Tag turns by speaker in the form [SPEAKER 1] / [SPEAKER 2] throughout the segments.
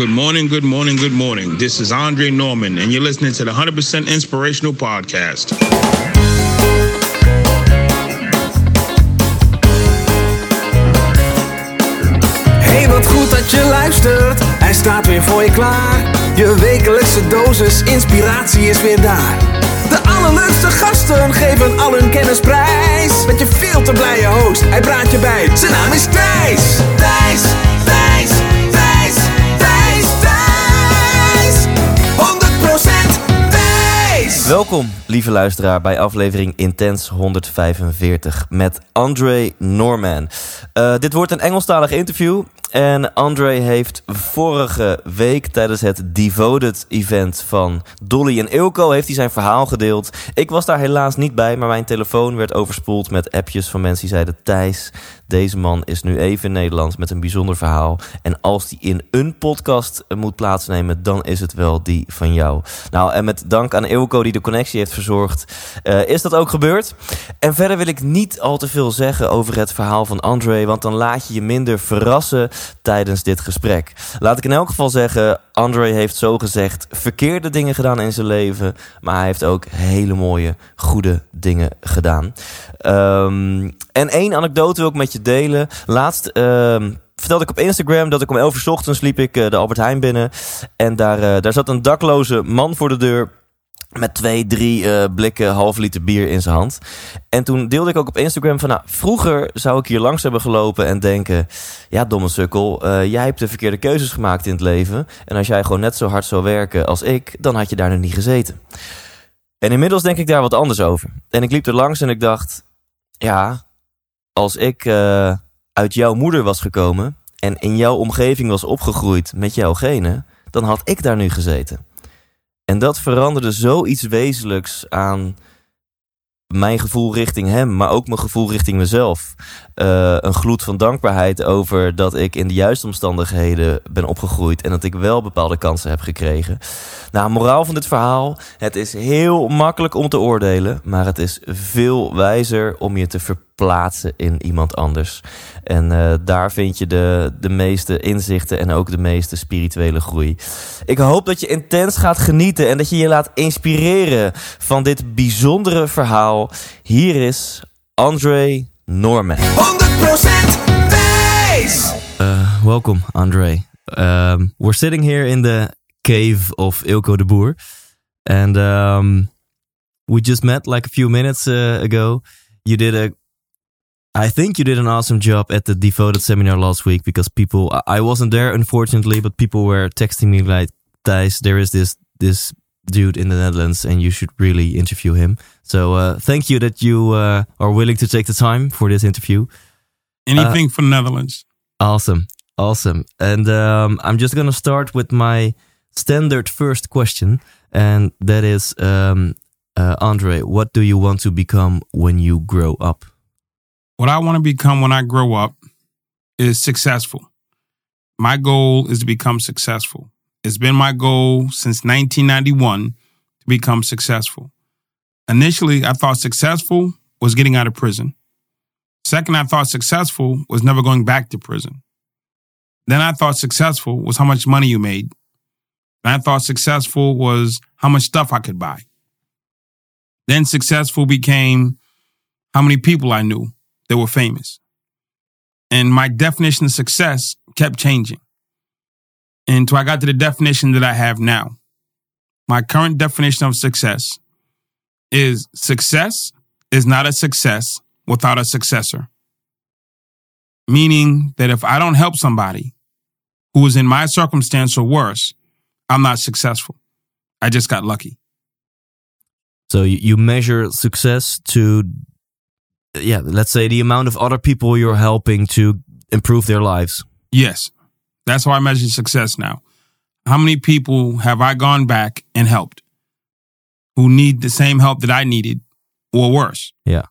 [SPEAKER 1] Good morning, good morning, good morning. This is Andre Norman, and you're listening to the 100% Inspirational Podcast.
[SPEAKER 2] Hey, wat goed dat je luistert. Hij staat weer voor je klaar. Je wekelijkse dosis inspiratie is weer daar. De allerleukste gasten geven al hun kennis prijs. Met je veel te blije host, hij praat je bij. Zijn naam is Thijs. Thijs, Thijs,
[SPEAKER 3] Welkom, lieve luisteraar, bij aflevering Intens 145 met Andre Norman. Eh, dit wordt een Engelstalig interview. En Andre heeft vorige week tijdens het Devoted event van Dolly en Ilko heeft hij zijn verhaal gedeeld. Ik was daar helaas niet bij, maar mijn telefoon werd overspoeld met appjes van mensen die zeiden: Thijs, deze man is nu even in Nederland met een bijzonder verhaal. En als die in een podcast moet plaatsnemen, dan is het wel die van jou. Nou, en met dank aan Ilko die de connectie heeft verzorgd, eh, is dat ook gebeurd. En verder wil ik niet al te veel zeggen over het verhaal van Andre, want dan laat je je minder verrassen tijdens dit gesprek. Laat ik in elk geval zeggen, Andre heeft zogezegd verkeerde dingen gedaan in zijn leven, maar hij heeft ook hele mooie, goede dingen gedaan. Ehm, en één anekdote wil ik met je delen. Laatst ehm, vertelde ik op Instagram dat ik om 11 uur ochtends liep ik eh, de Albert Heijn binnen. En daar, eh, daar zat een dakloze man voor de deur. Met twee, drie eh, blikken half liter bier in zijn hand. En toen deelde ik ook op Instagram van... Nou, vroeger zou ik hier langs hebben gelopen en denken... Ja, domme sukkel, eh, jij hebt de verkeerde keuzes gemaakt in het leven. En als jij gewoon net zo hard zou werken als ik... dan had je daar nog niet gezeten. En inmiddels denk ik daar wat anders over. En ik liep er langs en ik dacht... Ja, als ik eh, uit jouw moeder was gekomen... en in jouw omgeving was opgegroeid met jouw genen... dan had ik daar nu gezeten. En dat veranderde zoiets wezenlijks aan mijn gevoel richting hem, maar ook mijn gevoel richting mezelf. Uh, een gloed van dankbaarheid over dat ik in de juiste omstandigheden ben opgegroeid en dat ik wel bepaalde kansen heb gekregen. Nou, moraal van dit verhaal: het is heel makkelijk om te oordelen, maar het is veel wijzer om je te verplaatsen in iemand anders. En uh, daar vind je de, de meeste inzichten en ook de meeste spirituele groei. Ik hoop dat je intens gaat genieten en dat je je laat inspireren van dit bijzondere verhaal. Hier is Andre Norman.
[SPEAKER 2] 100% Thijs.
[SPEAKER 3] Uh, welcome, Andre. Um, we're sitting here in the cave of Ilko de Boer. And um, we just met like a few minutes uh, ago. You did a I think you did an awesome job at the devoted seminar last week because people I wasn't there unfortunately, but people were texting me like, Thijs, there is this this dude in the Netherlands and you should really interview him. So uh, thank you that you uh, are willing to take the time for this interview.
[SPEAKER 4] Anything for the Netherlands.
[SPEAKER 3] Awesome. Awesome. And um, I'm just going to start with my standard first question. And that is, um, uh, Andre, what do you want to become when you grow up?
[SPEAKER 4] What I want to become when I grow up is successful. My goal is to become successful. It's been my goal since 1991 to become successful. Initially, I thought successful was getting out of prison. Second, I thought successful was never going back to prison. Then I thought successful was how much money you made. And I thought successful was how much stuff I could buy. Then successful became how many people I knew that were famous. And my definition of success kept changing until I got to the definition that I have now. My current definition of success is success is not a success without a successor. Meaning that if I don't help somebody who is in my circumstance or worse, I'm not successful. I just got lucky.
[SPEAKER 3] So you you measure success to, yeah, let's say the amount of other people you're helping to improve their lives.
[SPEAKER 4] Yes, that's how I measure success now. How many people have I gone back and helped who need the same help that I needed or worse?
[SPEAKER 3] Yeah.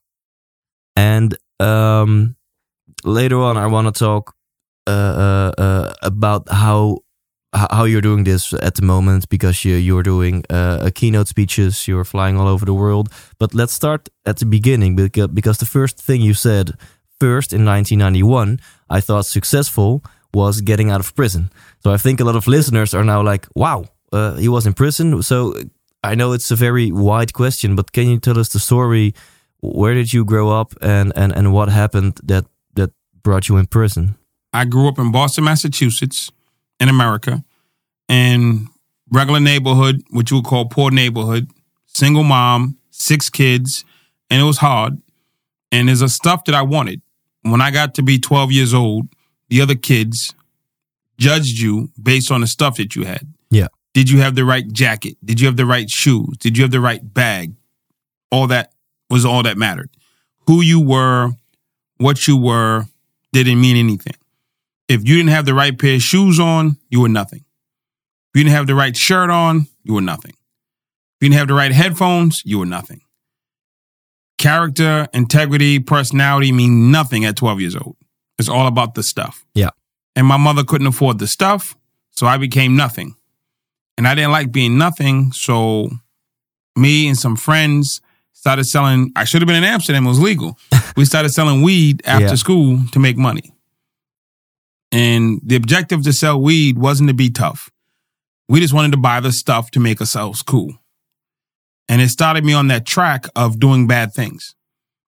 [SPEAKER 3] And um, later on, I want to talk uh, uh, uh, about how how you're doing this at the moment because you you're doing uh, keynote speeches, you're flying all over the world. But let's start at the beginning because because the first thing you said first in 1991, I thought successful was getting out of prison. So I think a lot of listeners are now like, wow, uh, he was in prison. So I know it's a very wide question, but can you tell us the story? Where did you grow up and, and, and what happened that, that brought you in prison?
[SPEAKER 4] I grew up in Boston, Massachusetts, in America, in regular neighborhood, which you would call poor neighborhood, single mom, six kids, and it was hard. And there's a stuff that I wanted. When I got to be 12 years old, the other kids judged you based on the stuff that you had.
[SPEAKER 3] Yeah.
[SPEAKER 4] Did you have the right jacket? Did you have the right shoes? Did you have the right bag? All that was all that mattered. Who you were, what you were, didn't mean anything. If you didn't have the right pair of shoes on, you were nothing. If you didn't have the right shirt on, you were nothing. If you didn't have the right headphones, you were nothing. Character, integrity, personality mean nothing at 12 years old. It's all about the stuff.
[SPEAKER 3] Yeah.
[SPEAKER 4] And my mother couldn't afford the stuff, so I became nothing. And I didn't like being nothing, so me and some friends started selling. I should have been in Amsterdam, it was legal. we started selling weed after
[SPEAKER 3] Yeah.
[SPEAKER 4] school to make money. And the objective to sell weed wasn't to be tough. We just wanted to buy the stuff to make ourselves cool. And it started me on that track of doing bad things.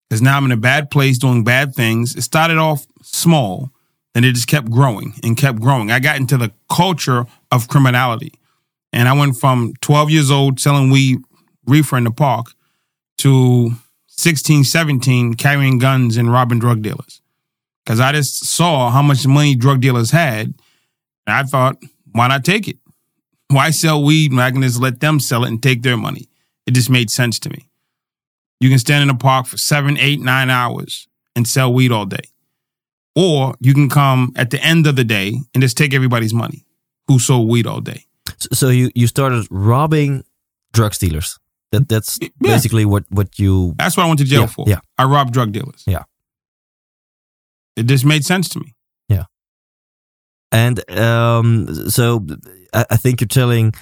[SPEAKER 4] Because now I'm in a bad place doing bad things. It started off small, and it just kept growing and kept growing. I got into the culture of criminality. And I went from 12 years old selling weed, reefer in the park, to 16, 17, carrying guns and robbing drug dealers. Because I just saw how much money drug dealers had. And I thought, why not take it? Why sell weed when I can just let them sell it and take their money? It just made sense to me. You can stand in the park for seven, eight, nine hours and sell weed all day. Or you can come at the end of the day and just take everybody's money who sold weed all day.
[SPEAKER 3] So, so you, you started robbing drug dealers. That that's
[SPEAKER 4] Yeah.
[SPEAKER 3] basically what what you
[SPEAKER 4] That's what I went to jail
[SPEAKER 3] Yeah,
[SPEAKER 4] for.
[SPEAKER 3] yeah.
[SPEAKER 4] I robbed drug dealers.
[SPEAKER 3] Yeah.
[SPEAKER 4] It just made sense to me. Yeah.
[SPEAKER 3] And um so I, I think you're telling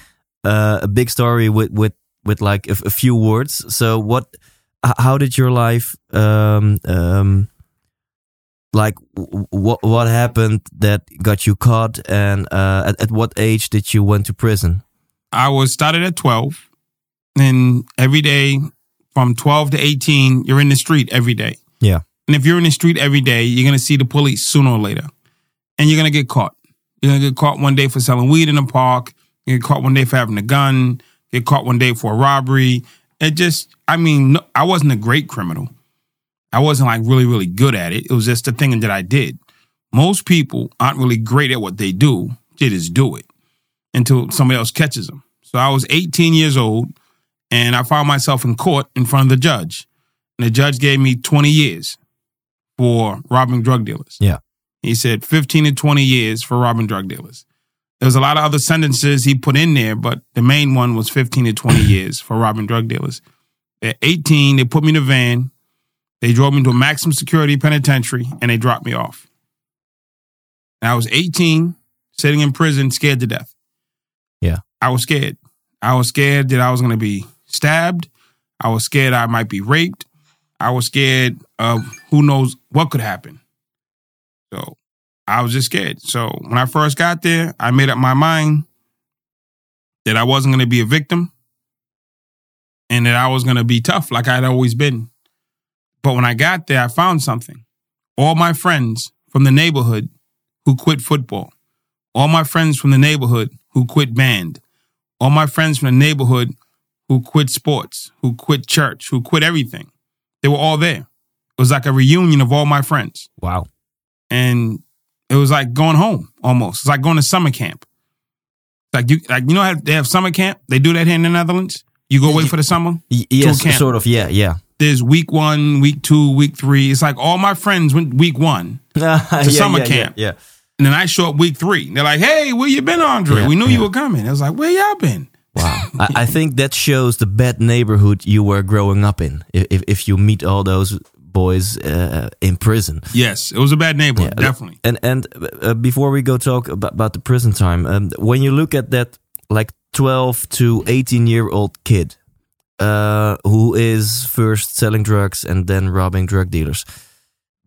[SPEAKER 3] uh, a big story with with with like a, a few words. So what? How did your life um um like what what happened that got you caught and uh at, at what age did you went to prison?
[SPEAKER 4] I was started at 12 and every day from 12 to 18, you're in the street every day.
[SPEAKER 3] Yeah.
[SPEAKER 4] And if you're in the street every day, you're going to see the police sooner or later and you're going to get caught. You're going to get caught one day for selling weed in the park. You get caught one day for having a gun. Get caught one day for a robbery. It just, I mean, no, I wasn't a great criminal. I wasn't like really, really good at it. It was just the thing that I did. Most people aren't really great at what they do. They just do it until somebody else catches them. So I was 18 years old and I found myself in court in front of the judge. And the judge gave me 20 years for robbing drug dealers.
[SPEAKER 3] Yeah.
[SPEAKER 4] He said 15 to 20 years for robbing drug dealers. There was a lot of other sentences he put in there, but the main one was 15 to 20 years for robbing drug dealers. At 18, they put me in a van. They drove me to a maximum security penitentiary and they dropped me off. And I was 18, sitting in prison, scared to death.
[SPEAKER 3] Yeah.
[SPEAKER 4] I was scared. I was scared that I was going to be stabbed. I was scared I might be raped. I was scared of who knows what could happen. So I was just scared. So when I first got there, I made up my mind that I wasn't going to be a victim and that I was going to be tough like I'd always been. But when I got there, I found something. All my friends from the neighborhood who quit football, all my friends from the neighborhood who quit band, all my friends from the neighborhood who quit sports, who quit church, who quit everything, they were all there. It was like a reunion of all my friends
[SPEAKER 3] Wow.
[SPEAKER 4] and it was like going home almost. It's like going to summer camp. Like you, like you know how they have summer camp. They do that here in the Netherlands. You go away for the summer.
[SPEAKER 3] Yes, sort of. Yeah, yeah.
[SPEAKER 4] There's week one, week two, week three. It's like all my friends went week one,
[SPEAKER 3] yeah,
[SPEAKER 4] summer
[SPEAKER 3] yeah,
[SPEAKER 4] camp.
[SPEAKER 3] Yeah.
[SPEAKER 4] and then I show up week three. They're like, "Hey, where you been, Andre?
[SPEAKER 3] Yeah,
[SPEAKER 4] we knew you were coming." I was like, "Where y'all been?"
[SPEAKER 3] Wow. I, I think that shows the bad neighborhood you were growing up in. If if, if you meet all those boys uh, in prison.
[SPEAKER 4] Yes, it was a bad neighborhood,
[SPEAKER 3] Yeah.
[SPEAKER 4] definitely.
[SPEAKER 3] And and uh, before we go talk about, about the prison time, um, when you look at that like 12 to 18 year old kid uh, who is first selling drugs and then robbing drug dealers,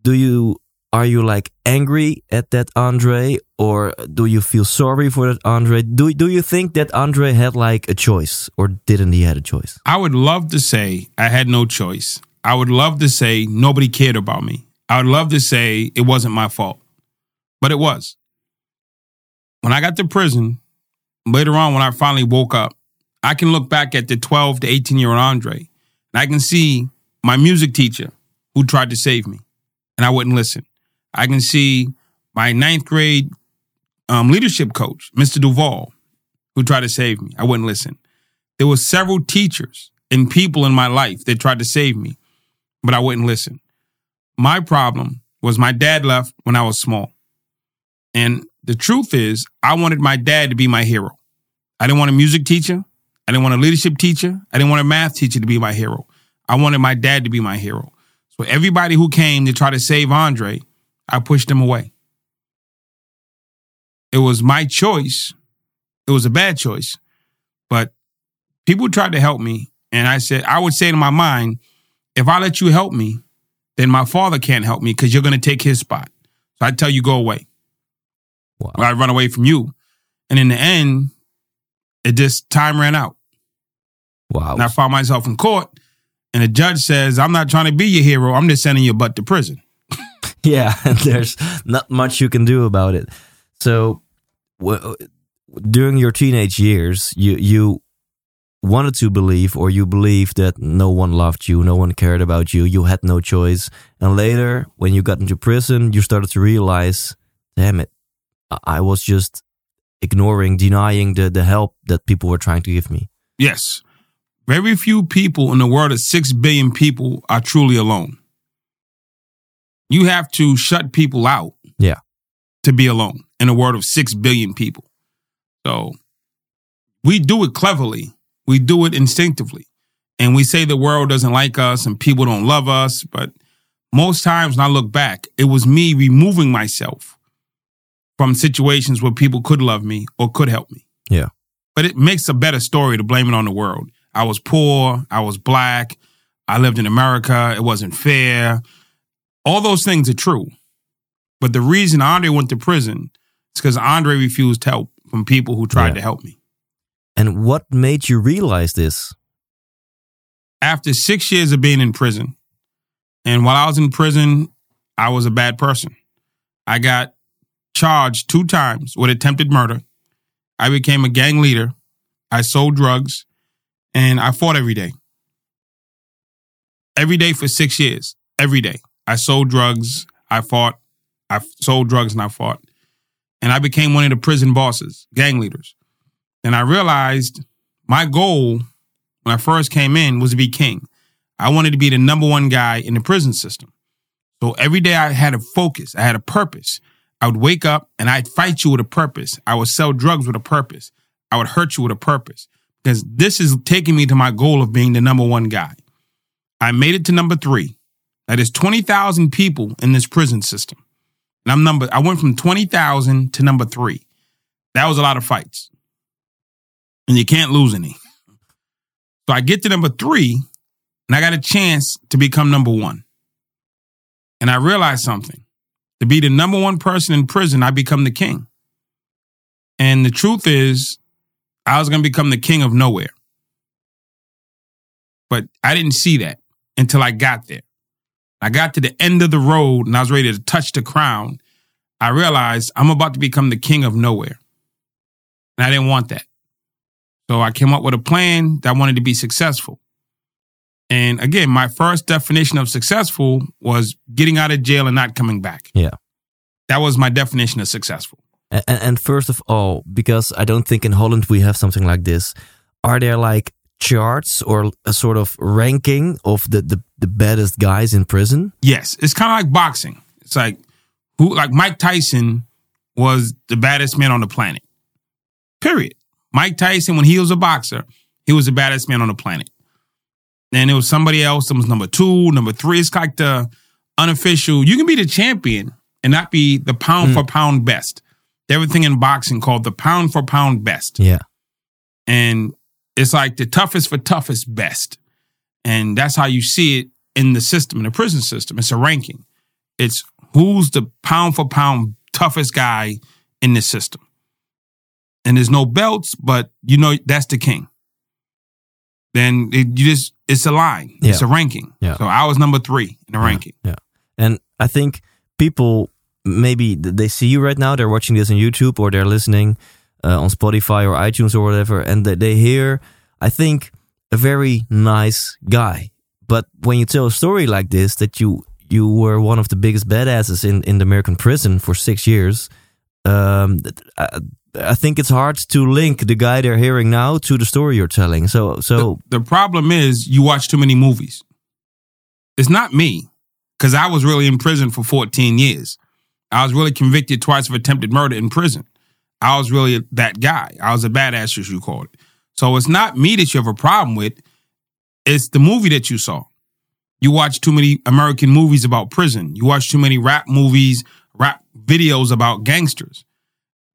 [SPEAKER 3] do you are you like angry at that Andre, or do you feel sorry for that Andre? Do do you think that Andre had like a choice, or didn't he had a choice?
[SPEAKER 4] I would love to say I had no choice. I would love to say nobody cared about me. I would love to say it wasn't my fault, but it was. When I got to prison, later on, when I finally woke up, I can look back at the 12 to 18 year old Andre, and I can see my music teacher who tried to save me, and I wouldn't listen. I can see my ninth grade um, leadership coach, Mr. Duval, who tried to save me. I wouldn't listen. There were several teachers and people in my life that tried to save me, but I wouldn't listen. My problem was my dad left when I was small. And the truth is, I wanted my dad to be my hero. I didn't want a music teacher. I didn't want a leadership teacher. I didn't want a math teacher to be my hero. I wanted my dad to be my hero. So everybody who came to try to save Andre, I pushed them away. It was my choice. It was a bad choice, but people tried to help me. And I said, I would say to my mind, if I let you help me, then my father can't help me because you're going to take his spot. So I tell you, go away.
[SPEAKER 3] Wow.
[SPEAKER 4] Or I run away from you. And in the end, it just time ran out.
[SPEAKER 3] Wow.
[SPEAKER 4] And I found myself in court, and the judge says, I'm not trying to be your hero. I'm just sending your butt to prison.
[SPEAKER 3] yeah, there's not much you can do about it. So, w- during your teenage years, you you wanted to believe, or you believed that no one loved you, no one cared about you, you had no choice. And later, when you got into prison, you started to realize, damn it, I was just ignoring, denying the the help that people were trying to give me.
[SPEAKER 4] Yes. Very few people in the world of 6 billion people are truly alone. You have to shut people out
[SPEAKER 3] Yeah.
[SPEAKER 4] to be alone in a world of 6 billion people. So we do it cleverly, we do it instinctively. And we say the world doesn't like us and people don't love us. But most times when I look back, it was me removing myself from situations where people could love me or could help me.
[SPEAKER 3] Yeah.
[SPEAKER 4] But it makes a better story to blame it on the world. I was poor. I was black. I lived in America. It wasn't fair. All those things are true. But the reason Andre went to prison is because Andre refused help from people who tried
[SPEAKER 3] Yeah.
[SPEAKER 4] to help me.
[SPEAKER 3] And what made you realize this?
[SPEAKER 4] After six years of being in prison, and while I was in prison, I was a bad person. I got charged two times with attempted murder. I became a gang leader. I sold drugs and I fought every day. Every day for six years. Every day. I sold drugs. I fought. I sold drugs and I fought. And I became one of the prison bosses, gang leaders. And I realized my goal when I first came in was to be king. I wanted to be the number one guy in the prison system. So every day I had a focus, I had a purpose. I would wake up and I'd fight you with a purpose. I would sell drugs with a purpose. I would hurt you with a purpose because this is taking me to my goal of being the number one guy. I made it to number three. That is 20,000 people in this prison system. And I'm number, I went from 20,000 to number three. That was a lot of fights. And you can't lose any. So I get to number three and I got a chance to become number one. And I realized something. To be the number one person in prison, I become the king. And the truth is, I was going to become the king of nowhere. But I didn't see that until I got there. I got to the end of the road and I was ready to touch the crown. I realized I'm about to become the king of nowhere. And I didn't want that. So I came up with a plan that I wanted to be successful. And again, my first definition of successful was getting out of jail and not coming back.
[SPEAKER 3] Yeah.
[SPEAKER 4] That was my definition of successful.
[SPEAKER 3] And, and first of all, because I don't think in Holland we have something like this, are there like charts or a sort of ranking of the, the, the baddest guys in prison?
[SPEAKER 4] Yes, it's kind of like boxing. It's like who like Mike Tyson was the baddest man on the planet. Period. Mike Tyson, when he was a boxer, he was the baddest man on the planet. And it was somebody else that was number two, number three. It's like the unofficial. You can be the champion and not be the pound for hmm. pound best. Everything in boxing called the pound for pound best.
[SPEAKER 3] Yeah.
[SPEAKER 4] And it's like the toughest for toughest best. And that's how you see it in the system, in the prison system. It's a ranking. It's who's the pound for pound toughest guy in this system. And there's no belts, but you know that's the king. Then it, you just it's a line. It's a ranking.
[SPEAKER 3] Yeah.
[SPEAKER 4] So I was number three in the ranking.
[SPEAKER 3] Yeah. And I think people maybe they see you right now, they're watching this on YouTube or they're listening uh, on Spotify or iTunes or whatever, and they, they hear, I think, a very nice guy. But when you tell a story like this, that you you were one of the biggest badasses in, in the American prison for six years, um, I, I think it's hard to link the guy they're hearing now to the story you're telling. So, so
[SPEAKER 4] The problem is you watch too many movies. It's not me, because I was really in prison for 14 years. I was really convicted twice of attempted murder in prison. I was really that guy. I was a badass, as you called it. So it's not me that you have a problem with. It's the movie that you saw. You watch too many American movies about prison. You watch too many rap movies, rap videos about gangsters.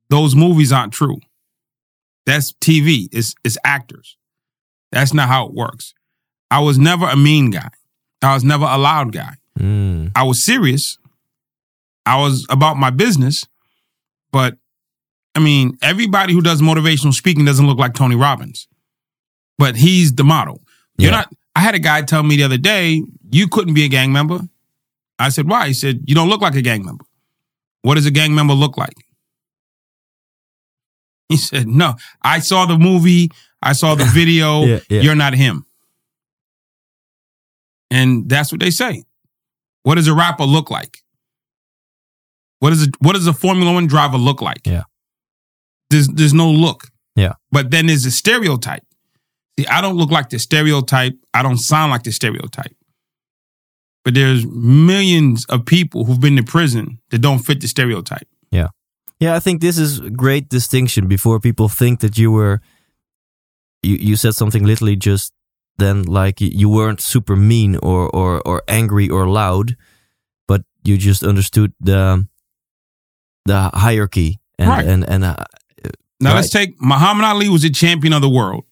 [SPEAKER 4] Those movies aren't true. That's TV. It's, it's actors. That's not how it works. I was never a mean guy. I was never a loud guy.
[SPEAKER 3] mm,
[SPEAKER 4] I was serious. I was about my business. But I mean, everybody who does motivational speaking doesn't look like Tony Robbins. But he's the model. You're
[SPEAKER 3] Yeah.
[SPEAKER 4] not I had a guy tell me the other day, you couldn't be a gang member. I said, why? He said, you don't look like a gang member. What does a gang member look like? He said, no. I saw the movie, I saw the video.
[SPEAKER 3] Yeah, yeah.
[SPEAKER 4] You're not him. And that's what they say. What does a rapper look like? What is a, what does a Formula One driver look like?
[SPEAKER 3] Yeah.
[SPEAKER 4] There's there's no look.
[SPEAKER 3] Yeah.
[SPEAKER 4] But then there's a stereotype. See, I don't look like the stereotype. I don't sound like the stereotype. But there's millions of people who've been to prison that don't fit the stereotype.
[SPEAKER 3] Yeah, Yeah, I think this is a great distinction before people think that you were you, you said something literally just then like you- weren't super mean or, or, or angry or loud, but you just understood the the hierarchy and
[SPEAKER 4] Right.
[SPEAKER 3] and and uh,
[SPEAKER 4] Now
[SPEAKER 3] Right.
[SPEAKER 4] let's take Muhammad Ali was a champion of the world.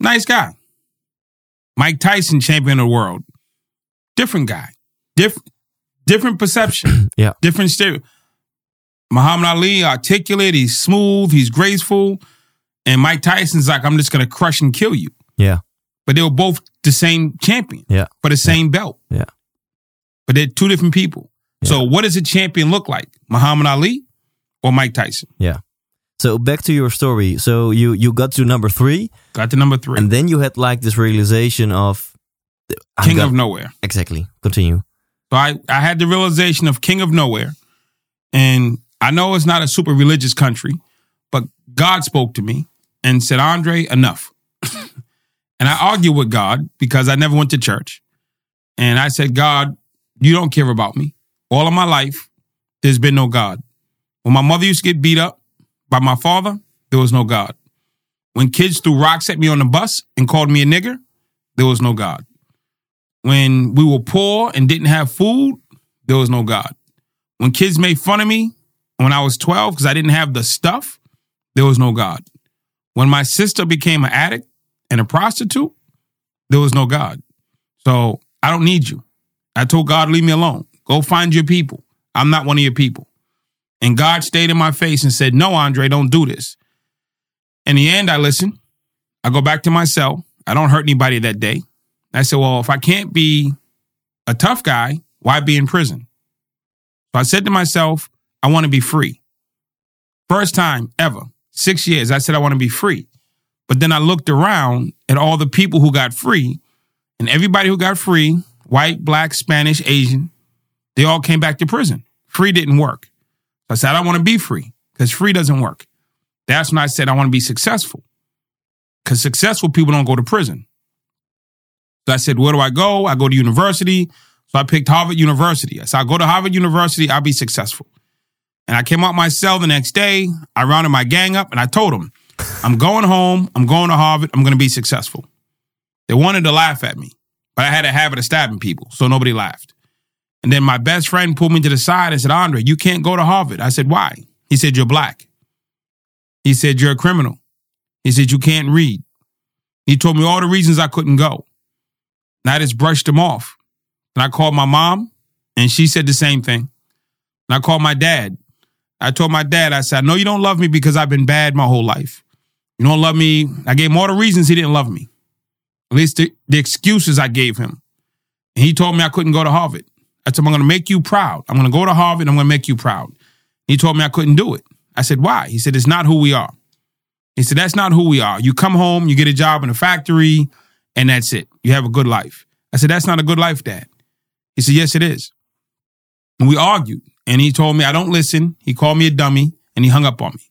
[SPEAKER 4] Nice guy. Mike Tyson, champion of the world. Different guy. Different different perception.
[SPEAKER 3] Yeah.
[SPEAKER 4] Different stereo. Muhammad Ali, articulate, he's smooth, he's graceful. And Mike Tyson's like, I'm just gonna crush and kill you.
[SPEAKER 3] yeah
[SPEAKER 4] But they were both the same champion
[SPEAKER 3] yeah
[SPEAKER 4] for the same belt.
[SPEAKER 3] Yeah.
[SPEAKER 4] But they're two different people. So what does a champion look like? Muhammad Ali or Mike Tyson?
[SPEAKER 3] yeah. So back to your story. So you you got to number three,
[SPEAKER 4] Got to number three.
[SPEAKER 3] and then you had like this realization of I'm
[SPEAKER 4] King of nowhere.
[SPEAKER 3] exactly. Continue.
[SPEAKER 4] So I, I had the realization of king of nowhere. And I know it's not a super religious country, but God spoke to me and said, Andre, enough. and I argued with God because I never went to church. And I said, God, you don't care about me. All of my life, there's been no God. When my mother used to get beat up by my father, there was no God. When kids threw rocks at me on the bus and called me a nigger, there was no God when we were poor and didn't have food, there was no God. When kids made fun of me when I was 12 because I didn't have the stuff, there was no God. When my sister became an addict and a prostitute, there was no God. So I don't need you. I told God, leave me alone. Go find your people. I'm not one of your people. And God stayed in my face and said, No, Andre, don't do this. In the end, I listen. I go back to my cell. I don't hurt anybody that day. I said, well, if I can't be a tough guy, why be in prison? So I said to myself, I want to be free. First time ever, six years, I said, I want to be free. But then I looked around at all the people who got free, and everybody who got free, white, black, Spanish, Asian, they all came back to prison. Free didn't work. I said, I don't want to be free because free doesn't work. That's when I said, I want to be successful because successful people don't go to prison. So I said, where do I go? I go to university. So I picked Harvard University. I said, I'll go to Harvard University. I'll be successful. And I came out my cell the next day. I rounded my gang up and I told them, I'm going home. I'm going to Harvard. I'm going to be successful. They wanted to laugh at me, but I had a habit of stabbing people. So nobody laughed. And then my best friend pulled me to the side and said, Andre, you can't go to Harvard. I said, why? He said, you're black. He said, you're a criminal. He said, you can't read. He told me all the reasons I couldn't go. And I just brushed him off. And I called my mom And she said the same thing. And I called my dad. I told my dad, I said, I know you don't love me because I've been bad my whole life. You don't love me. I gave him all the reasons he didn't love me. At least the, the excuses I gave him. And he told me I couldn't go to Harvard. I said, I'm going to make you proud. I'm going to go to Harvard. I'm going to make you proud. He told me I couldn't do it. I said, why? He said, it's not who we are. He said, that's not who we are. You come home, you get a job in a factory, and that's it. You have a good life. I said, that's not a good life, Dad. He said, yes, it is. And we argued. And he told me I don't listen. He called me a dummy and he hung up on me.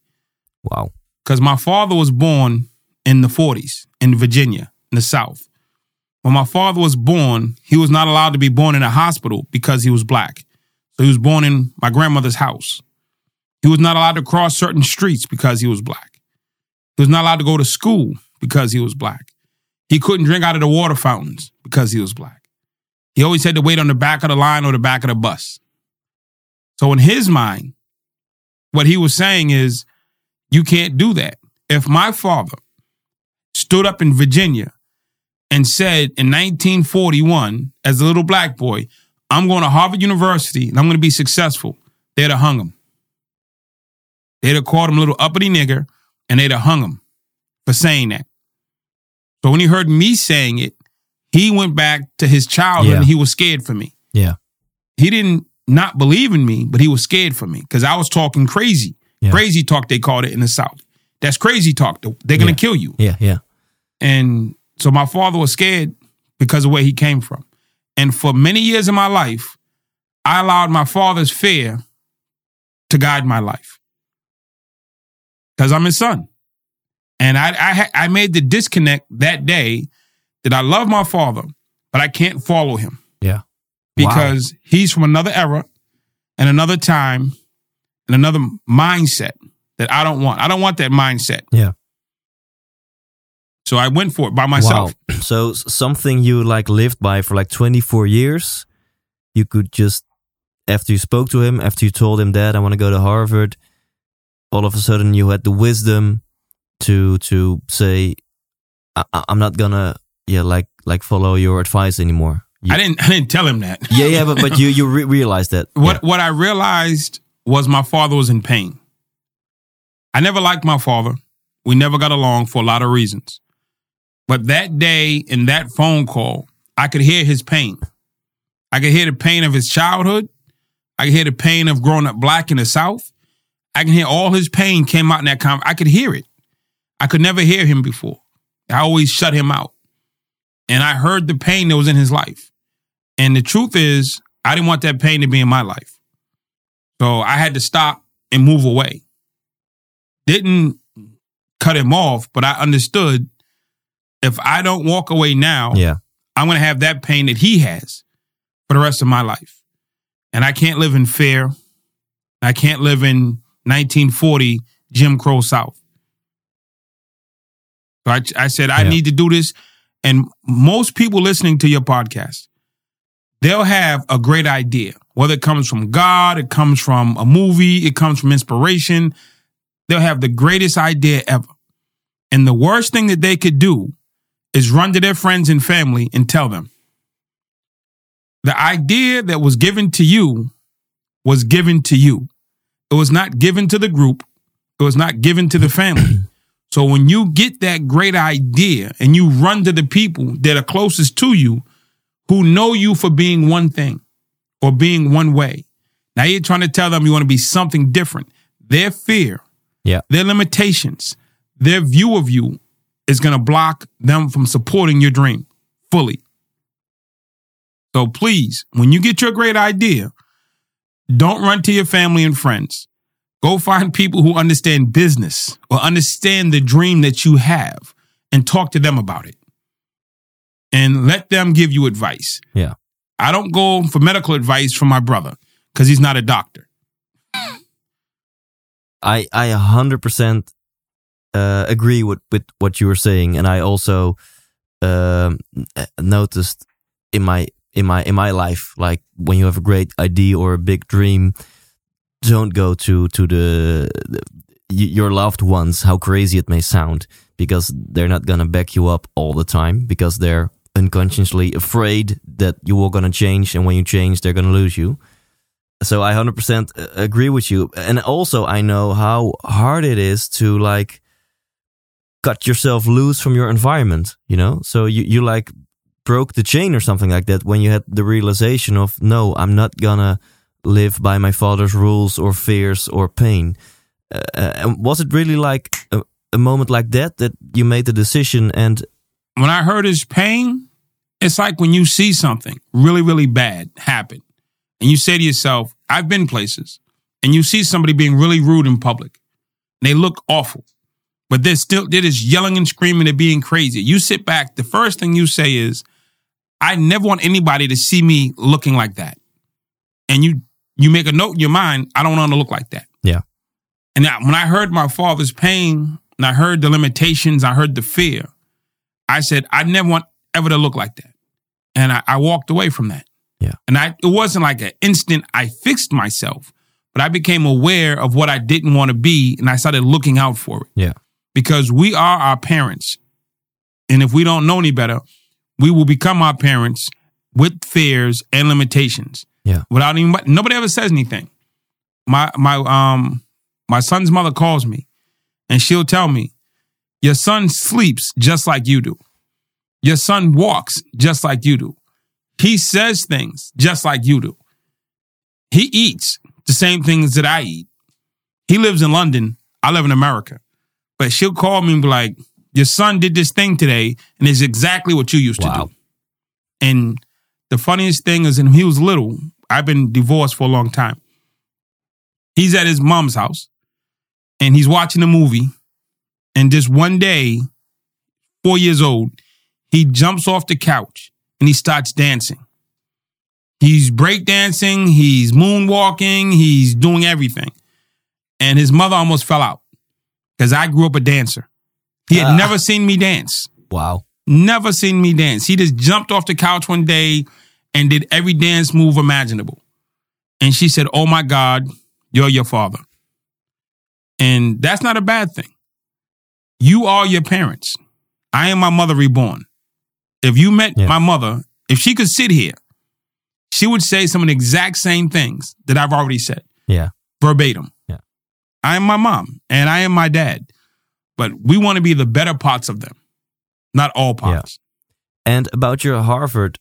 [SPEAKER 3] Wow.
[SPEAKER 4] Because my father was born in the 40s in Virginia, in the South. When my father was born, he was not allowed to be born in a hospital because he was black. So he was born in my grandmother's house. He was not allowed to cross certain streets because he was black. He was not allowed to go to school because he was black. He couldn't drink out of the water fountains because he was black. He always had to wait on the back of the line or the back of the bus. So in his mind, what he was saying is, you can't do that. If my father stood up in Virginia and said in 1941, as a little black boy, I'm going to Harvard University and I'm going to be successful, they'd have hung him. They'd have called him a little uppity nigger and they'd have hung him for saying that. So when he heard me saying it, he went back to his childhood
[SPEAKER 3] Yeah.
[SPEAKER 4] and he was scared for me.
[SPEAKER 3] Yeah.
[SPEAKER 4] He didn't not believe in me, but he was scared for me because I was talking crazy.
[SPEAKER 3] Yeah.
[SPEAKER 4] Crazy talk, they called it in the South. That's crazy talk. They're going to
[SPEAKER 3] Yeah.
[SPEAKER 4] kill you.
[SPEAKER 3] Yeah. Yeah.
[SPEAKER 4] And so my father was scared because of where he came from. And for many years of my life, I allowed my father's fear to guide my life because I'm his son. And I, I, I made the disconnect that day that I love my father, but I can't follow him
[SPEAKER 3] Yeah.
[SPEAKER 4] because he's from another era and another time and another mindset that I don't want. I don't want that mindset.
[SPEAKER 3] Yeah.
[SPEAKER 4] So I went for it by myself.
[SPEAKER 3] Wow. So something you like lived by for like 24 years, you could just after you spoke to him, after you told him that I want to go to Harvard, all of a sudden you had the wisdom to to say I, I'm not gonna yeah like like follow your advice anymore. You-
[SPEAKER 4] I didn't I didn't tell him that.
[SPEAKER 3] yeah, yeah, but but you you re- realized that.
[SPEAKER 4] What what I realized was my father was in pain. I never liked my father. We never got along for a lot of reasons. But that day in that phone call, I could hear his pain. I could hear the pain of his childhood. I could hear the pain of growing up black in the South. I can hear all his pain came out in that conversation. I could hear it. I could never hear him before. I always shut him out. And I heard the pain that was in his life. And the truth is, I didn't want that pain to be in my life. So I had to stop and move away. Didn't cut him off, but I understood if I don't walk away now,
[SPEAKER 3] Yeah.
[SPEAKER 4] I'm going to have that pain that he has for the rest of my life. And I can't live in fear. I can't live in 1940 Jim Crow South. So I, I said, I
[SPEAKER 3] Yeah.
[SPEAKER 4] need to do this. And most people listening to your podcast, they'll have a great idea, whether it comes from God, it comes from a movie, it comes from inspiration. They'll have the greatest idea ever. And the worst thing that they could do is run to their friends and family and tell them the idea that was given to you was given to you. It was not given to the group. It was not given to the family. So when you get that great idea and you run to the people that are closest to you who know you for being one thing or being one way, now you're trying to tell them you want to be something different. Their fear,
[SPEAKER 3] Yeah.
[SPEAKER 4] their limitations, their view of you is going to block them from supporting your dream fully. So please, when you get your great idea, don't run to your family and friends. Go find people who understand business or understand the dream that you have and talk to them about it. And let them give you advice.
[SPEAKER 3] Yeah.
[SPEAKER 4] I don't go for medical advice from my brother because he's not a doctor.
[SPEAKER 3] I I a hundred percent uh, agree with with what you were saying, and I also um, uh, noticed in my in my in my life, like when you have a great idea or a big dream, don't go to to the, the your loved ones, how crazy it may sound, because they're not gonna back you up all the time because they're unconsciously afraid that you are to change, and when you change, they're to lose you. So I 100% agree with you. And also, I know how hard it is to like cut yourself loose from your environment, you know? So you, you like broke the chain or something like that when you had the realization of, no, I'm not gonna live by my father's rules or fears or pain. Uh, and was it really like a, a moment like that that you made the decision and
[SPEAKER 4] when I heard his pain, it's like when you see something really, really bad happen and you say to yourself, I've been places, and you see somebody being really rude in public. And they look awful, but they're still, they're just yelling and screaming, they're being crazy. You sit back, the first thing you say is, I never want anybody to see me looking like that. And you, you make a note in your mind, I don't want to look like that.
[SPEAKER 3] Yeah.
[SPEAKER 4] And now, when I heard my father's pain, and I heard the limitations, I heard the fear, I said, I never want ever to look like that. And I, I walked away from that.
[SPEAKER 3] Yeah.
[SPEAKER 4] And I it wasn't like an instant I fixed myself, but I became aware of what I didn't want to be and I started looking out for it.
[SPEAKER 3] Yeah.
[SPEAKER 4] Because we are our parents. And if we don't know any better, we will become our parents with fears and limitations.
[SPEAKER 3] Yeah.
[SPEAKER 4] Without even nobody ever says anything. My my um my son's mother calls me and she'll tell me, Your son sleeps just like you do. Your son walks just like you do. He says things just like you do. He eats the same things that I eat. He lives in London. I live in America. But she'll call me and be like, Your son did this thing today, and it's exactly what you used
[SPEAKER 3] Wow.
[SPEAKER 4] to do. And the funniest thing is, when he was little, I've been divorced for a long time. He's at his mom's house and he's watching a movie. And just one day, four years old, he jumps off the couch and he starts dancing. He's breakdancing, he's moonwalking, he's doing everything. And his mother almost fell out because I grew up a dancer. He had
[SPEAKER 3] Ah.
[SPEAKER 4] never seen me dance,
[SPEAKER 3] Wow.
[SPEAKER 4] never seen me dance. He just jumped off the couch one day and did every dance move imaginable. And she said, Oh my God, you're your father. And that's not a bad thing. You are your parents. I am my mother reborn. If you met
[SPEAKER 3] Yeah.
[SPEAKER 4] my mother, if she could sit here, she would say some of the exact same things that I've already said,
[SPEAKER 3] Yeah.
[SPEAKER 4] verbatim.
[SPEAKER 3] Yeah.
[SPEAKER 4] I am my mom and I am my dad, but we want to be the better parts of them, not all parts.
[SPEAKER 3] And about your Harvard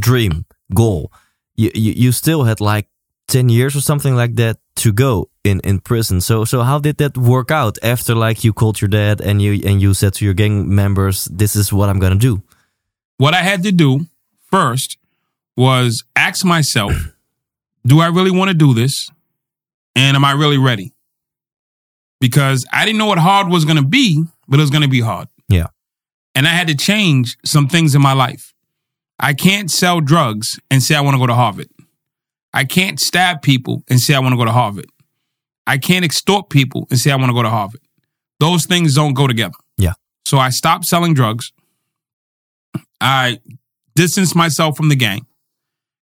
[SPEAKER 3] dream goal, you, you you still had like ten years or something like that to go in in prison. So so how did that work out after like you called your dad and you and you said to your gang members, "This is what I'm gonna do."
[SPEAKER 4] What I had to do first was ask myself, do I really want to do this? And am I really ready? Because I didn't know what hard was going to be, but it was going to be hard.
[SPEAKER 3] Yeah.
[SPEAKER 4] And I had to change some things in my life. I can't sell drugs and say I want to go to Harvard. I can't stab people and say I want to go to Harvard. I can't extort people and say I want to go to Harvard. Those things don't go together.
[SPEAKER 3] Yeah.
[SPEAKER 4] So I stopped selling drugs. I distanced myself from the gang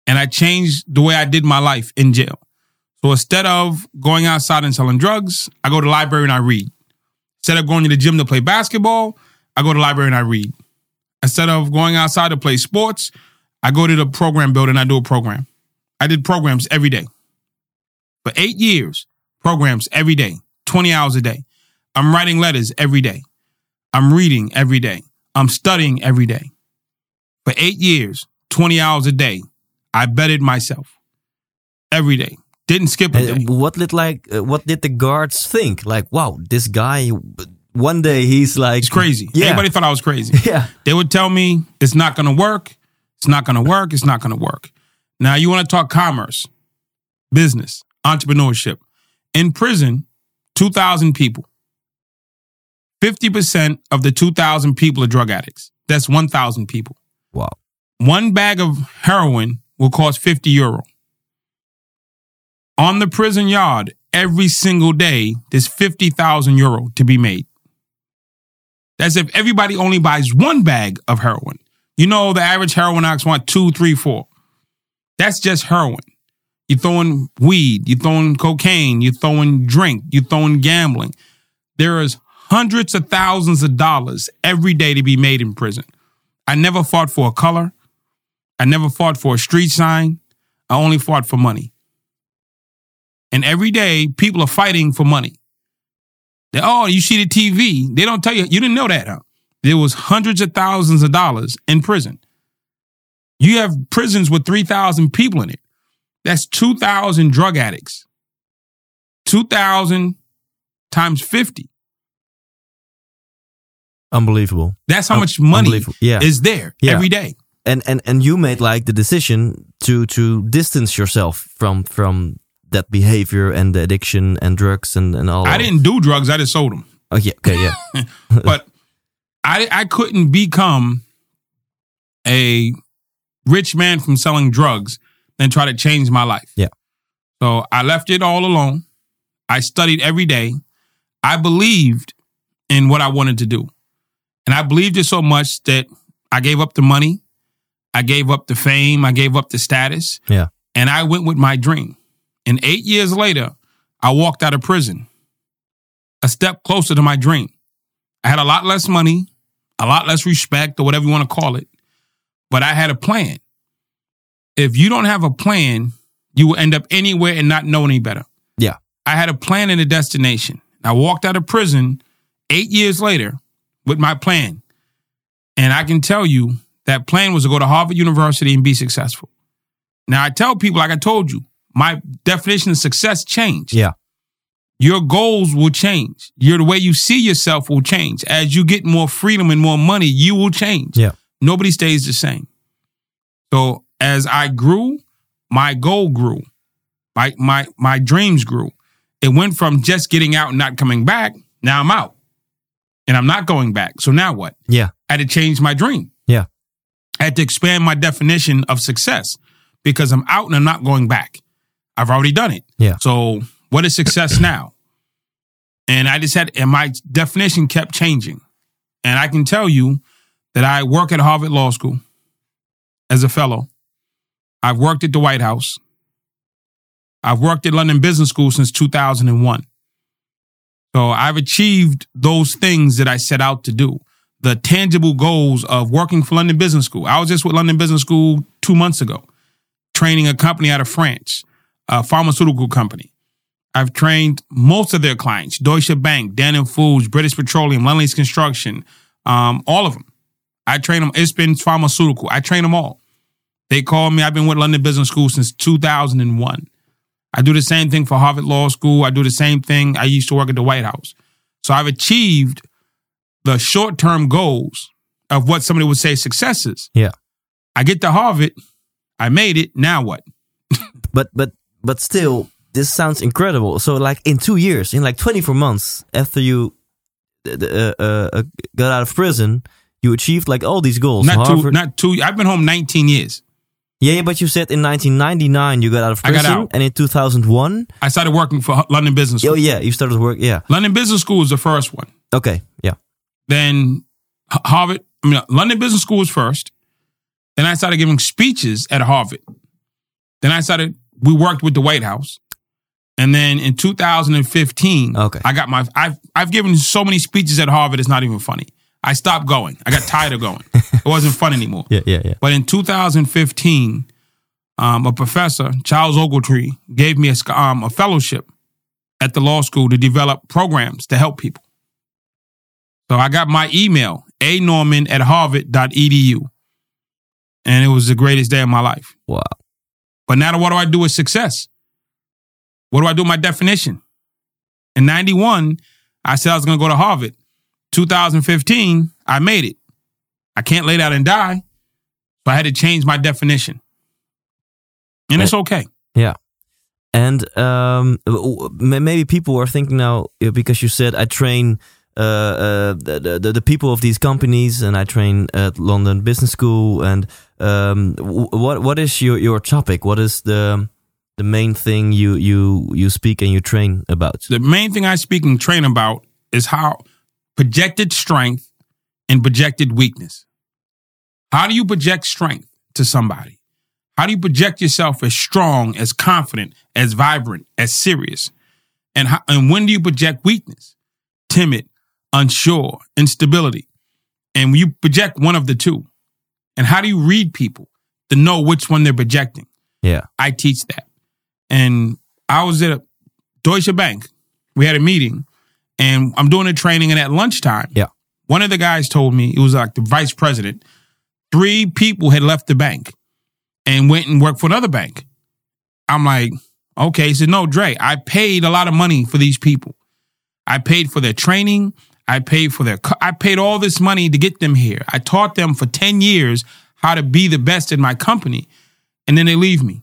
[SPEAKER 4] and I changed the way I did my life in jail. So instead of going outside and selling drugs, I go to the library and I read. Instead of going to the gym to play basketball, I go to the library and I read. Instead of going outside to play sports, I go to the program building and I do a program. I did programs every day. For eight years, programs every day, 20 hours a day. I'm writing letters every day. I'm reading every day. I'm studying every day. For eight years, 20 hours a day, I bettered myself every day. Didn't skip
[SPEAKER 3] And
[SPEAKER 4] day.
[SPEAKER 3] what did like uh, what did the guards think? Like, wow, this guy. One day he's like
[SPEAKER 4] It's crazy.
[SPEAKER 3] Yeah.
[SPEAKER 4] Everybody thought I was crazy.
[SPEAKER 3] Yeah.
[SPEAKER 4] They would tell me it's not going to work. It's not going to work. It's not going to work. Now you want to talk commerce, business, entrepreneurship. In prison, 2,000 people. 50% of the 2,000 people are drug addicts. That's 1,000 people.
[SPEAKER 3] Wow.
[SPEAKER 4] One bag of heroin will cost 50 euro. On the prison yard, every single day, there's 50,000 euro to be made. That's if everybody only buys one bag of heroin. You know, the average heroin addicts want two, three, four. That's just heroin. You're throwing weed, you're throwing cocaine, you're throwing drink, you're throwing gambling. There is hundreds of thousands of dollars every day to be made in prison. I never fought for a color. I never fought for a street sign. I only fought for money. And every day, people are fighting for money. They, oh, you see the TV. They don't tell you. You didn't know that, huh? There was hundreds of thousands of dollars in prison. You have prisons with 3,000 people in it. That's 2,000 drug addicts. 2,000 times 50.
[SPEAKER 3] Unbelievable.
[SPEAKER 4] That's how
[SPEAKER 3] Un-
[SPEAKER 4] much money.
[SPEAKER 3] Yeah.
[SPEAKER 4] is there
[SPEAKER 3] Yeah.
[SPEAKER 4] every day.
[SPEAKER 3] and and and you made like the decision to to distance yourself from from that behavior and the addiction and drugs and and all.
[SPEAKER 4] I didn't do drugs, I just sold them.
[SPEAKER 3] Oh yeah. Okay. Yeah.
[SPEAKER 4] but I I couldn't become a rich man from selling drugs and try to change my life.
[SPEAKER 3] Yeah.
[SPEAKER 4] So I left it all alone. I studied every day. I believed in what I wanted to do. And I believed it so much that I gave up the money. I gave up the fame. I gave up the status.
[SPEAKER 3] Yeah.
[SPEAKER 4] And I went with my dream. And eight years later, I walked out of prison a step closer to my dream. I had a lot less money, a lot less respect, or whatever you want to call it, but I had a plan. If you don't have a plan, you will end up anywhere and not know any better.
[SPEAKER 3] Yeah.
[SPEAKER 4] I had a plan and a destination. I walked out of prison eight years later with my plan. And I can tell you that plan was to go to Harvard University and be successful. Now, I tell people, like I told you, my definition of success changed
[SPEAKER 3] Yeah.
[SPEAKER 4] your goals will change. Your the way you see yourself will change. As you get more freedom and more money, you will change.
[SPEAKER 3] Yeah.
[SPEAKER 4] Nobody stays the same. So as I grew, my goal grew. My my my dreams grew. It went from just getting out and not coming back. Now I'm out. And I'm not going back. So now what?
[SPEAKER 3] Yeah.
[SPEAKER 4] I had to change my dream.
[SPEAKER 3] Yeah.
[SPEAKER 4] I had to expand my definition of success because I'm out and I'm not going back. I've already done it.
[SPEAKER 3] Yeah.
[SPEAKER 4] So what is success now? And I just had, and my definition kept changing. And I can tell you that I work at Harvard Law School as a fellow. I've worked at the White House. I've worked at London Business School since 2001. So I've achieved those things that I set out to do. The tangible goals of working for London Business School. I was just with London Business School two months ago, training a company out of France, a pharmaceutical company. I've trained most of their clients: Deutsche Bank, Dannon Foods, British Petroleum, Lundley's Construction, um, all of them. I train them. It's been pharmaceutical. I train them all. They call me. I've been with London Business School since 2001. I do the same thing for Harvard Law School. I do the same thing. I used to work at the White House. So I've achieved the short term goals of what somebody would say successes.
[SPEAKER 3] Yeah.
[SPEAKER 4] I get to Harvard. I made it. Now what?
[SPEAKER 3] But but but still, this sounds incredible. So like in two years, in like 24 months after you uh, uh, uh, got out of prison, you achieved like all these goals.
[SPEAKER 4] Not two. Not two. I've been home 19 years.
[SPEAKER 3] yeah, yeah, but you said in 1999 you got out of
[SPEAKER 4] I got
[SPEAKER 3] prison,
[SPEAKER 4] out.
[SPEAKER 3] and in 2001,
[SPEAKER 4] I started working for London Business School.
[SPEAKER 3] oh yeah, you started work. Yeah,
[SPEAKER 4] London Business School was the first one.
[SPEAKER 3] okay, yeah,
[SPEAKER 4] Then Harvard, I mean, London Business School was first. Then I started giving speeches at Harvard. Then I started, we worked with the White House. And then in 2015,
[SPEAKER 3] Okay.
[SPEAKER 4] I got my, I've, I've given so many speeches at Harvard, it's not even funny. I stopped going. I got tired of going. it wasn't fun anymore.
[SPEAKER 3] yeah, yeah, yeah.
[SPEAKER 4] But in 2015, um, a professor, Charles Ogletree, gave me a, um, a fellowship at the law school to develop programs to help people. So I got my email, a norman at harvard.edu. And it was the greatest day of my life.
[SPEAKER 3] Wow.
[SPEAKER 4] But now what do I do with success? What do I do with my definition? In 91, I said I was going to go to Harvard. 2015, I made it. I can't lay down and die. So I had to change my definition. And it's okay.
[SPEAKER 3] Yeah. And um, maybe people are thinking now because you said I train uh, uh, the, the the people of these companies and I train at London Business School. And um, what what is your, your topic? What is the the main thing you you you speak and you train about?
[SPEAKER 4] The main thing I speak and train about is how projected strength and projected weakness. How do you project strength to somebody? How do you project yourself as strong, as confident, as vibrant, as serious? And how, and when do you project weakness? Timid, unsure, instability. And you project one of the two. And how do you read people to know which one they're projecting?
[SPEAKER 3] Yeah.
[SPEAKER 4] I teach that. And I was at a Deutsche Bank. We had a meeting and I'm doing a training and at lunchtime.
[SPEAKER 3] Yeah.
[SPEAKER 4] One of the guys told me, it was like the vice president, three people had left the bank and went and worked for another bank. I'm like, okay. He said, no, Dre, I paid a lot of money for these people. I paid for their training. I paid for their, I paid all this money to get them here. I taught them for 10 years how to be the best in my company. And then they leave me.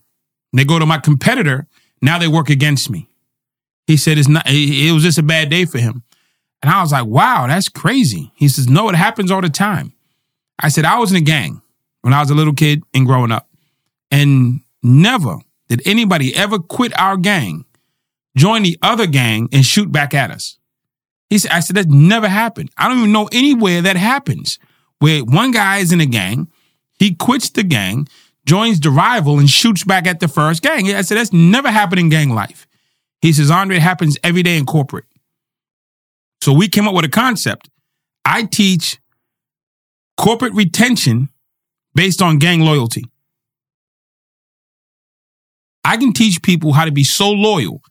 [SPEAKER 4] They go to my competitor. Now they work against me. He said it's not, it was just a bad day for him. And I was like, wow, that's crazy. He says, no, it happens all the time. I said, I was in a gang when I was a little kid and growing up. And never did anybody ever quit our gang, join the other gang, and shoot back at us. He said, I said, that never happened. I don't even know anywhere that happens where one guy is in a gang, he quits the gang, joins the rival, and shoots back at the first gang. I said, that's never happened in gang life. He says, Andre, it happens every day in corporate. So we came up with a concept. I teach corporate retention based on gang loyalty. I can teach people how to be so loyal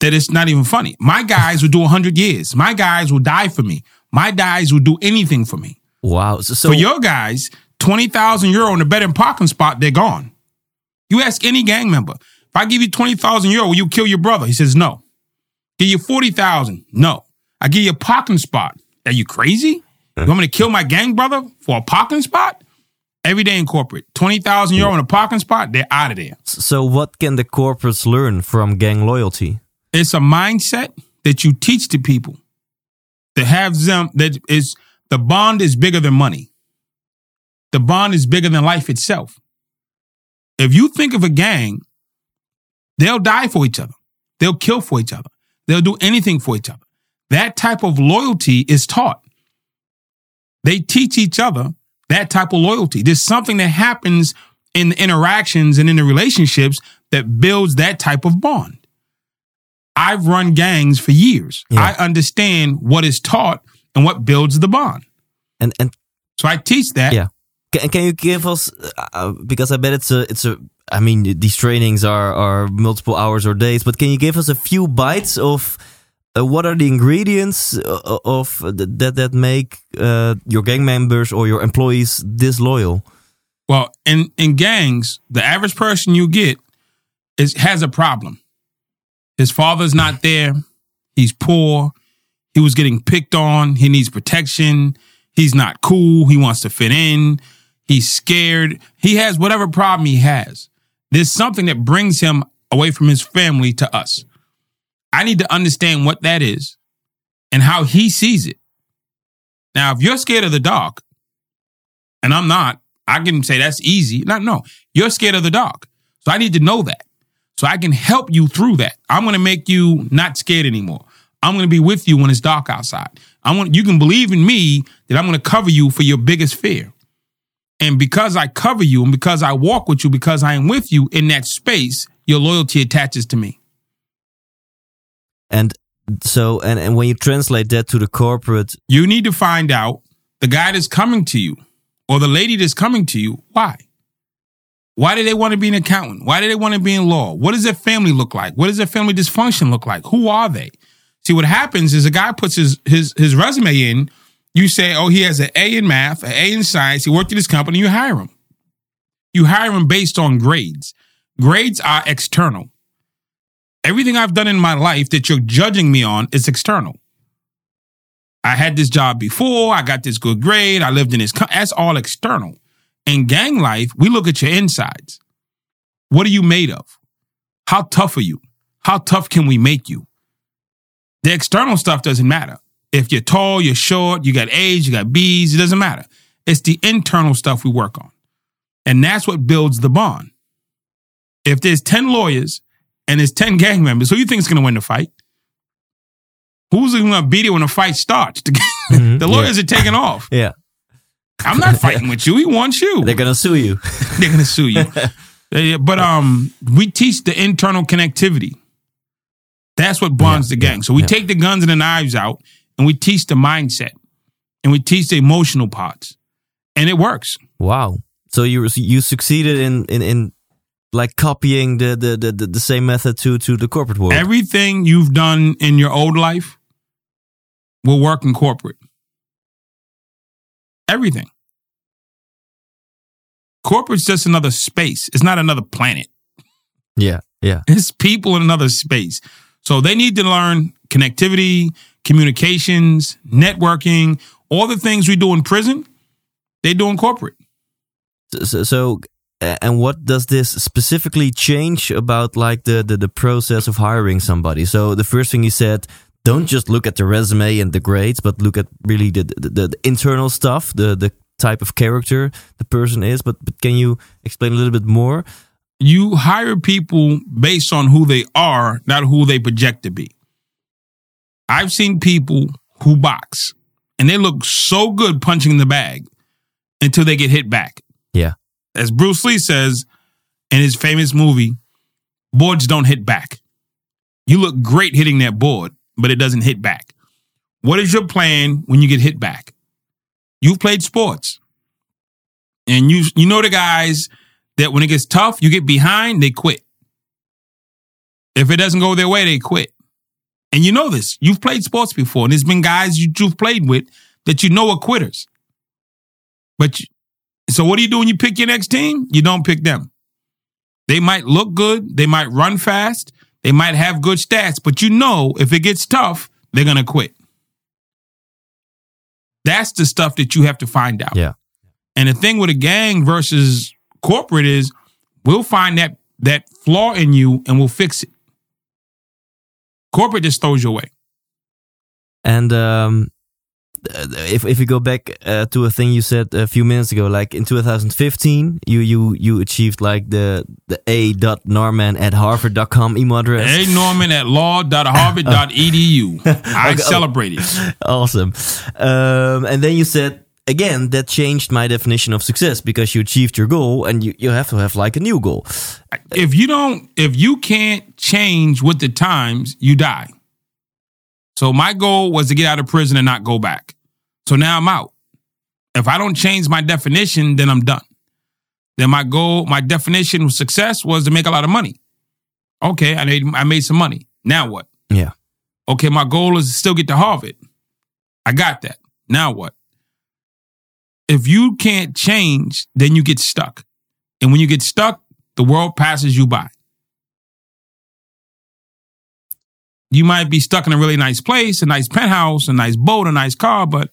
[SPEAKER 4] that it's not even funny. My guys will do 100 years. My guys will die for me. My guys will do anything for me.
[SPEAKER 3] Wow. So, so
[SPEAKER 4] for your guys, 20,000 euro in a better parking spot, they're gone. You ask any gang member, if I give you 20,000 euro, will you kill your brother? He says, no. Give you 40,000. No. I give you a parking spot. Are you crazy? You want me to kill my gang brother for a parking spot? Every day in corporate, 20,000 euro in a parking spot, they're out of there.
[SPEAKER 3] So, what can the corporates learn from gang loyalty?
[SPEAKER 4] It's a mindset that you teach to people to have them that is the bond is bigger than money. The bond is bigger than life itself. If you think of a gang, they'll die for each other. They'll kill for each other. They'll do anything for each other. That type of loyalty is taught. They teach each other that type of loyalty. There's something that happens in the interactions and in the relationships that builds that type of bond. I've run gangs for years.
[SPEAKER 3] Yeah.
[SPEAKER 4] I understand what is taught and what builds the bond.
[SPEAKER 3] And and
[SPEAKER 4] So I teach that.
[SPEAKER 3] yeah, can, can you give us uh, because I bet it's a it's a I mean these trainings are are multiple hours or days, but can you give us a few bites of uh, what are the ingredients uh, of that that make uh, your gang members or your employees disloyal?
[SPEAKER 4] Well, in in gangs, the average person you get is has a problem. His father's not there. He's poor. He was getting picked on. He needs protection. He's not cool. He wants to fit in. He's scared. He has whatever problem he has. There's something that brings him away from his family to us. I need to understand what that is and how he sees it. Now, if you're scared of the dark, and I'm not, I can say that's easy. No, no, you're scared of the dark. So I need to know that. So I can help you through that. I'm going to make you not scared anymore. I'm going to be with you when it's dark outside. I want you can believe in me that I'm going to cover you for your biggest fear. And because I cover you and because I walk with you, because I am with you in that space, your loyalty attaches to me.
[SPEAKER 3] And so and and when you translate that to the corporate,
[SPEAKER 4] You need to find out the guy that's coming to you or the lady that's coming to you, why? Why do they want to be an accountant? Why do they want to be in law? What does their family look like? What does their family dysfunction look like? Who are they? See, what happens is a guy puts his his his resume in. You say, oh, he has an A in math, an A in science. He worked at this company. You hire him. You hire him based on grades. Grades are external. Everything I've done in my life that you're judging me on is external. I had this job before. I got this good grade. I lived in this. Co- that's all external. In gang life, we look at your insides. What are you made of? How tough are you? How tough can we make you? The external stuff doesn't matter. If you're tall, you're short, you got A's, you got B's, it doesn't matter. It's the internal stuff we work on. And that's what builds the bond. If there's 10 lawyers and there's 10 gang members, who do you think is going to win the fight? Who's going to beat it when the fight starts?
[SPEAKER 3] Mhm,
[SPEAKER 4] the lawyers are taking off.
[SPEAKER 3] yeah,
[SPEAKER 4] I'm not fighting with you. He wants you.
[SPEAKER 3] they're gonna sue you.
[SPEAKER 4] They're gonna sue you. Yeah, but um, we teach the internal connectivity. That's what bonds
[SPEAKER 3] Yeah,
[SPEAKER 4] the gang.
[SPEAKER 3] yeah,
[SPEAKER 4] so we take the guns and the knives out, and we teach the mindset, and we teach the emotional parts. and it works.
[SPEAKER 3] Wow. So you you succeeded in in, in like copying the, the the the same method to to the corporate world.
[SPEAKER 4] Everything you've done in your old life will work in corporate. Everything. Corporate's just another space. It's not another planet.
[SPEAKER 3] yeah, yeah.
[SPEAKER 4] It's people in another space. So they need to learn connectivity, communications, networking, all the things we do in prison, they do in corporate.
[SPEAKER 3] So, so and what does this specifically change about like the, the the process of hiring somebody? So the first thing you said, don't just look at the resume and the grades, but look at really the the, the internal stuff, the the type of character the person is. But, but can you explain a little bit more?
[SPEAKER 4] You hire people based on who they are, not who they project to be. I've seen people who box and they look so good punching the bag until they get hit back.
[SPEAKER 3] Yeah.
[SPEAKER 4] As Bruce Lee says in his famous movie, boards don't hit back. You look great hitting that board, but it doesn't hit back. What is your plan when you get hit back? You've played sports. And you you know the guys that when it gets tough, you get behind, they quit. If it doesn't go their way, they quit. And you know this. You've played sports before, and there's been guys you, you've played with that you know are quitters. But you, so what do you do when you pick your next team? You don't pick them. They might look good, they might run fast, they might have good stats, but you know if it gets tough, they're gonna quit. That's the stuff that you have to find out.
[SPEAKER 3] Yeah.
[SPEAKER 4] And the thing with a gang versus corporate is we'll find that that flaw in you and we'll fix it. Corporate just throws you away.
[SPEAKER 3] And um, if if we go back uh, to a thing you said a few minutes ago, like in 2015, you you you achieved like the the a dot norman at harvard.com email address.
[SPEAKER 4] A Norman at law.harvard.edu. I
[SPEAKER 3] Okay, oh.
[SPEAKER 4] celebrated.
[SPEAKER 3] awesome. Um, and then you said again that changed my definition of success because you achieved your goal and you, you have to have like a new goal.
[SPEAKER 4] If you don't, if you can't change with the times, you die. So my goal was to get out of prison and not go back. So now I'm out. If I don't change my definition, then I'm done. Then my goal, my definition of success was to make a lot of money. Okay, I made I made some money. Now what?
[SPEAKER 3] Yeah.
[SPEAKER 4] Okay, my goal is to still get to Harvard. I got that. Now what? If you can't change, then you get stuck. And when you get stuck, the world passes you by. You might be stuck in a really nice place, a nice penthouse, a nice boat, a nice car, but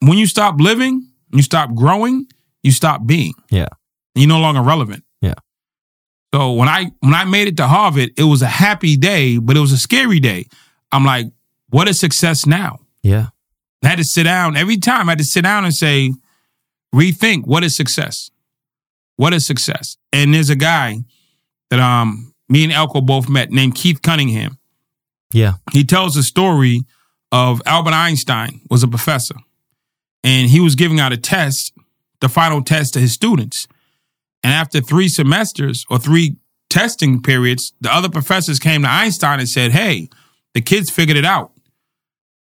[SPEAKER 4] when you stop living, you stop growing, you stop being.
[SPEAKER 3] Yeah.
[SPEAKER 4] You're no longer relevant.
[SPEAKER 3] Yeah.
[SPEAKER 4] So when I when I made it to Harvard, it was a happy day, but it was a scary day. I'm like, what is success now?
[SPEAKER 3] Yeah.
[SPEAKER 4] I had to sit down every time. I had to sit down and say, rethink what is success. What is success? And there's a guy that um me and Elko both met named Keith Cunningham.
[SPEAKER 3] Yeah.
[SPEAKER 4] He tells the story of Albert Einstein was a professor, and he was giving out a test, the final test to his students. And after three semesters or three testing periods, the other professors came to Einstein and said, "Hey, the kids figured it out."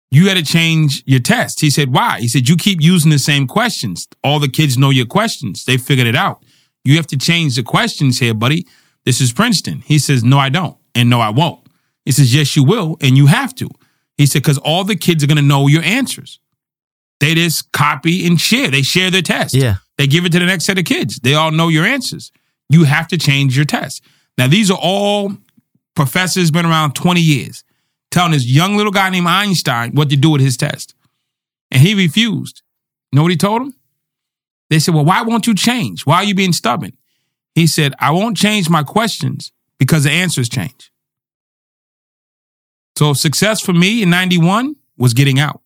[SPEAKER 4] you got to change your test. He said, why? He said, you keep using the same questions. All the kids know your questions. They figured it out. You have to change the questions here, buddy. This is Princeton. He says, no, I don't. And no, I won't. He says, yes, you will. And you have to. He said, because all the kids are going to know your answers. They just copy and share. They share their test.
[SPEAKER 3] Yeah.
[SPEAKER 4] They give it to the next set of kids. They all know your answers. You have to change your test. Now, these are all professors been around 20 years telling this young little guy named Einstein what to do with his test. And he refused. You know what he told him? They said, Well, why won't you change? Why are you being stubborn? He said, I won't change my questions because the answers change. So success for me in 91 was getting out.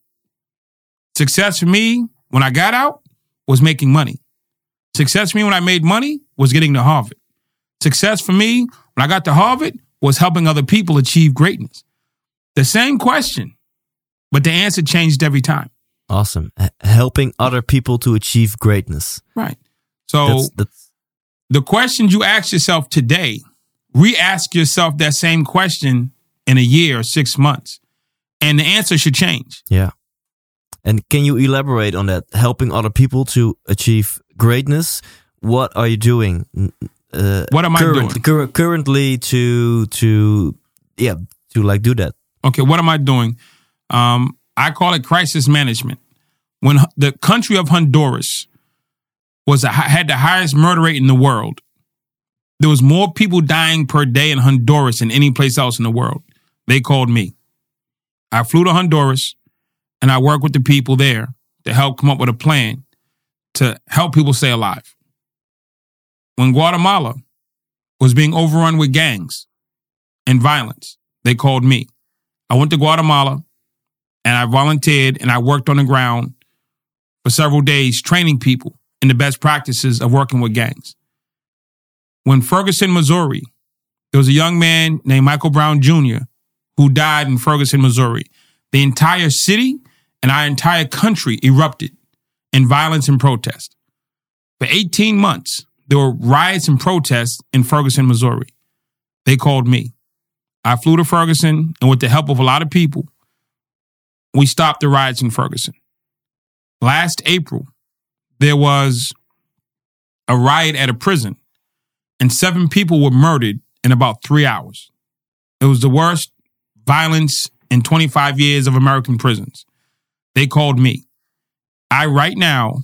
[SPEAKER 4] Success for me when I got out was making money. Success for me when I made money was getting to Harvard. Success for me when I got to Harvard was helping other people achieve greatness. The same question, but the answer changed every time.
[SPEAKER 3] Awesome. H- helping other people to achieve greatness.
[SPEAKER 4] Right. So
[SPEAKER 3] That's, that's
[SPEAKER 4] the questions you ask yourself today, re-ask yourself that same question in a year or six months, and the answer should change.
[SPEAKER 3] yeah. And can you elaborate on that? Helping other people to achieve greatness. What are you doing?
[SPEAKER 4] Uh, what am current, I doing
[SPEAKER 3] cur currently to to yeah to like do that?
[SPEAKER 4] Okay, what am I doing? Um, I call it crisis management. When the country of Honduras was a, had the highest murder rate in the world, there was more people dying per day in Honduras than any place else in the world. They called me. I flew to Honduras and I worked with the people there to help come up with a plan to help people stay alive. When Guatemala was being overrun with gangs and violence, they called me. I went to Guatemala and I volunteered and I worked on the ground for several days training people in the best practices of working with gangs. When Ferguson, Missouri, there was a young man named Michael Brown Jr. who died in Ferguson, Missouri. The entire city and our entire country erupted in violence and protest. For 18 months, there were riots and protests in Ferguson, Missouri. They called me. I flew to Ferguson, and with the help of a lot of people, we stopped the riots in Ferguson. Last April, there was a riot at a prison, and seven people were murdered in about three hours. It was the worst violence in 25 years of American prisons. They called me. I, right now,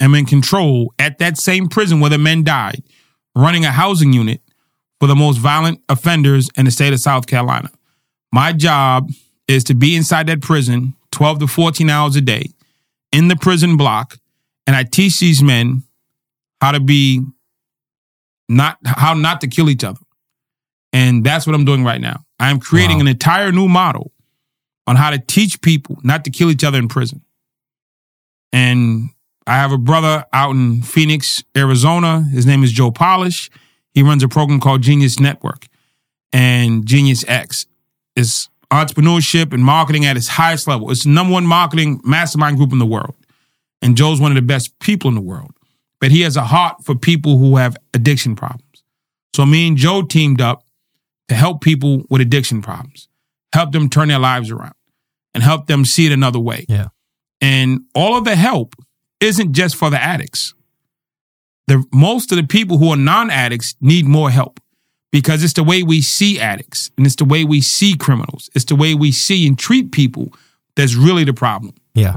[SPEAKER 4] am in control at that same prison where the men died, running a housing unit for the most violent offenders in the state of South Carolina. My job is to be inside that prison 12 to 14 hours a day in the prison block, and I teach these men how to be not how not to kill each other. And that's what I'm doing right now. I'm creating wow. an entire new model on how to teach people not to kill each other in prison. And I have a brother out in Phoenix, Arizona. His name is Joe Polish. He runs a program called Genius Network and Genius X. is entrepreneurship and marketing at its highest level. It's the number one marketing mastermind group in the world. And Joe's one of the best people in the world. But he has a heart for people who have addiction problems. So me and Joe teamed up to help people with addiction problems help them turn their lives around and help them see it another way.
[SPEAKER 3] Yeah.
[SPEAKER 4] And all of the help isn't just for the addicts. The most of the people who are non-addicts need more help because it's the way we see addicts and it's the way we see criminals. It's the way we see and treat people that's really the problem.
[SPEAKER 3] Yeah.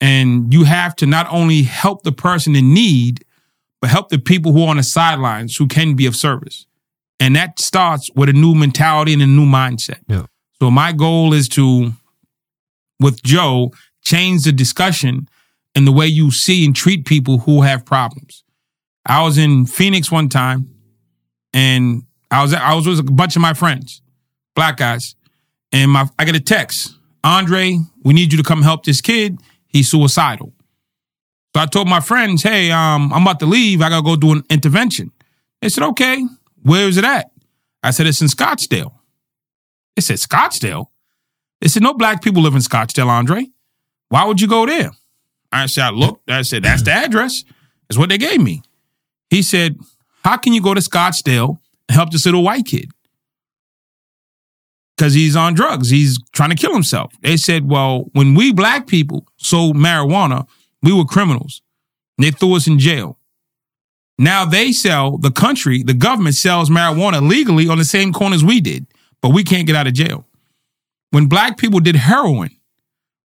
[SPEAKER 4] And you have to not only help the person in need, but help the people who are on the sidelines who can be of service. And that starts with a new mentality and a new mindset.
[SPEAKER 3] Yeah.
[SPEAKER 4] So my goal is to, with Joe, change the discussion and the way you see and treat people who have problems. I was in Phoenix one time and I was I was with a bunch of my friends, black guys, and my I get a text. Andre, we need you to come help this kid. He's suicidal. So I told my friends, hey, um, I'm about to leave. I gotta go do an intervention. They said, okay, where is it at? I said, it's in Scottsdale. It said Scottsdale. It said no black people live in Scottsdale, Andre. Why would you go there? I said, I looked. I said, that's the address. That's what they gave me. He said, how can you go to Scottsdale and help this little white kid? Because he's on drugs. He's trying to kill himself. They said, well, when we black people sold marijuana, we were criminals. They threw us in jail. Now they sell, the country, the government sells marijuana legally on the same corners we did but we can't get out of jail. When black people did heroin,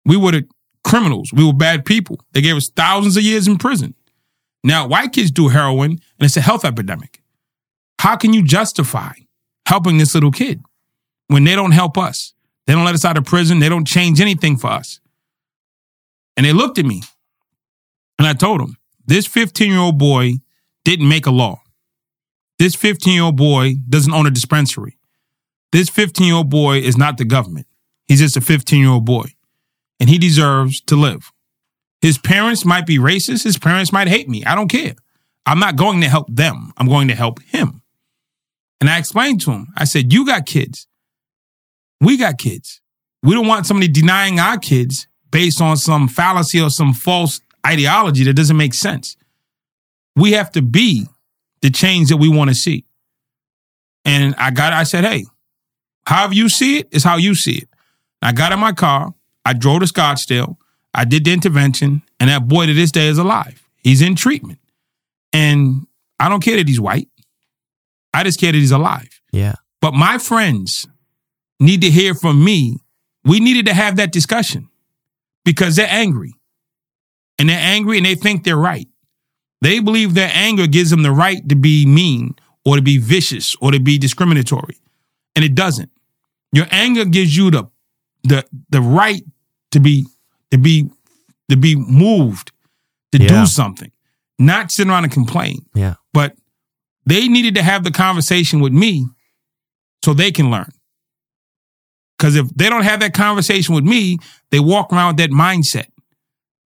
[SPEAKER 4] we were the criminals. We were bad people. They gave us thousands of years in prison. Now, white kids do heroin and it's a health epidemic. How can you justify helping this little kid when they don't help us? They don't let us out of prison. They don't change anything for us. And they looked at me and I told them, this 15 year old boy didn't make a law. This 15 year old boy doesn't own a dispensary. This 15 year old boy is not the government. He's just a 15 year old boy and he deserves to live. His parents might be racist. His parents might hate me. I don't care. I'm not going to help them. I'm going to help him. And I explained to him, I said, You got kids. We got kids. We don't want somebody denying our kids based on some fallacy or some false ideology that doesn't make sense. We have to be the change that we want to see. And I got, I said, Hey, However you see it is how you see it. I got in my car. I drove to Scottsdale. I did the intervention, and that boy to this day is alive. He's in treatment. And I don't care that he's white. I just care that he's alive.
[SPEAKER 3] Yeah.
[SPEAKER 4] But my friends need to hear from me. We needed to have that discussion because they're angry. And they're angry and they think they're right. They believe their anger gives them the right to be mean or to be vicious or to be discriminatory. And it doesn't. Your anger gives you the the the right to be to be to be moved to
[SPEAKER 3] Yeah.
[SPEAKER 4] do something, not sit around and complain.
[SPEAKER 3] Yeah.
[SPEAKER 4] But they needed to have the conversation with me so they can learn. Because if they don't have that conversation with me, they walk around with that mindset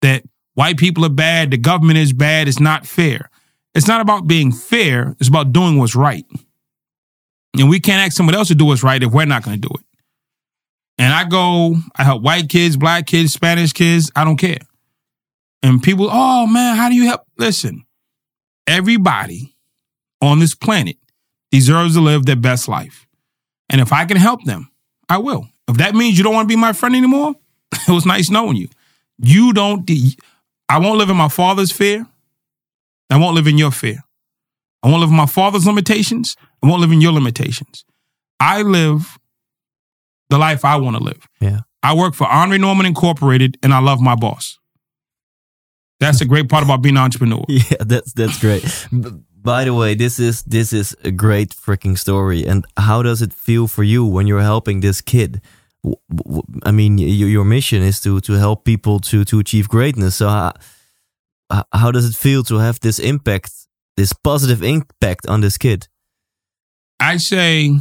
[SPEAKER 4] that white people are bad, the government is bad, it's not fair. It's not about being fair, it's about doing what's right. And we can't ask someone else to do what's right if we're not going to do it. And I go, I help white kids, black kids, Spanish kids, I don't care. And people, oh man, how do you help? Listen, everybody on this planet deserves to live their best life. And if I can help them, I will. If that means you don't want to be my friend anymore, it was nice knowing you. You don't, de- I won't live in my father's fear. I won't live in your fear. I won't live in my father's limitations. I won't live in your limitations. I live the life I want to live.
[SPEAKER 3] Yeah.
[SPEAKER 4] I work for Henry Norman Incorporated and I love my boss. That's the great part about being an entrepreneur.
[SPEAKER 3] Yeah, that's that's great. By the way, this is this is a great freaking story. And how does it feel for you when you're helping this kid? I mean, your mission is to to help people to to achieve greatness. So how, how does it feel to have this impact, this positive impact on this kid?
[SPEAKER 4] I say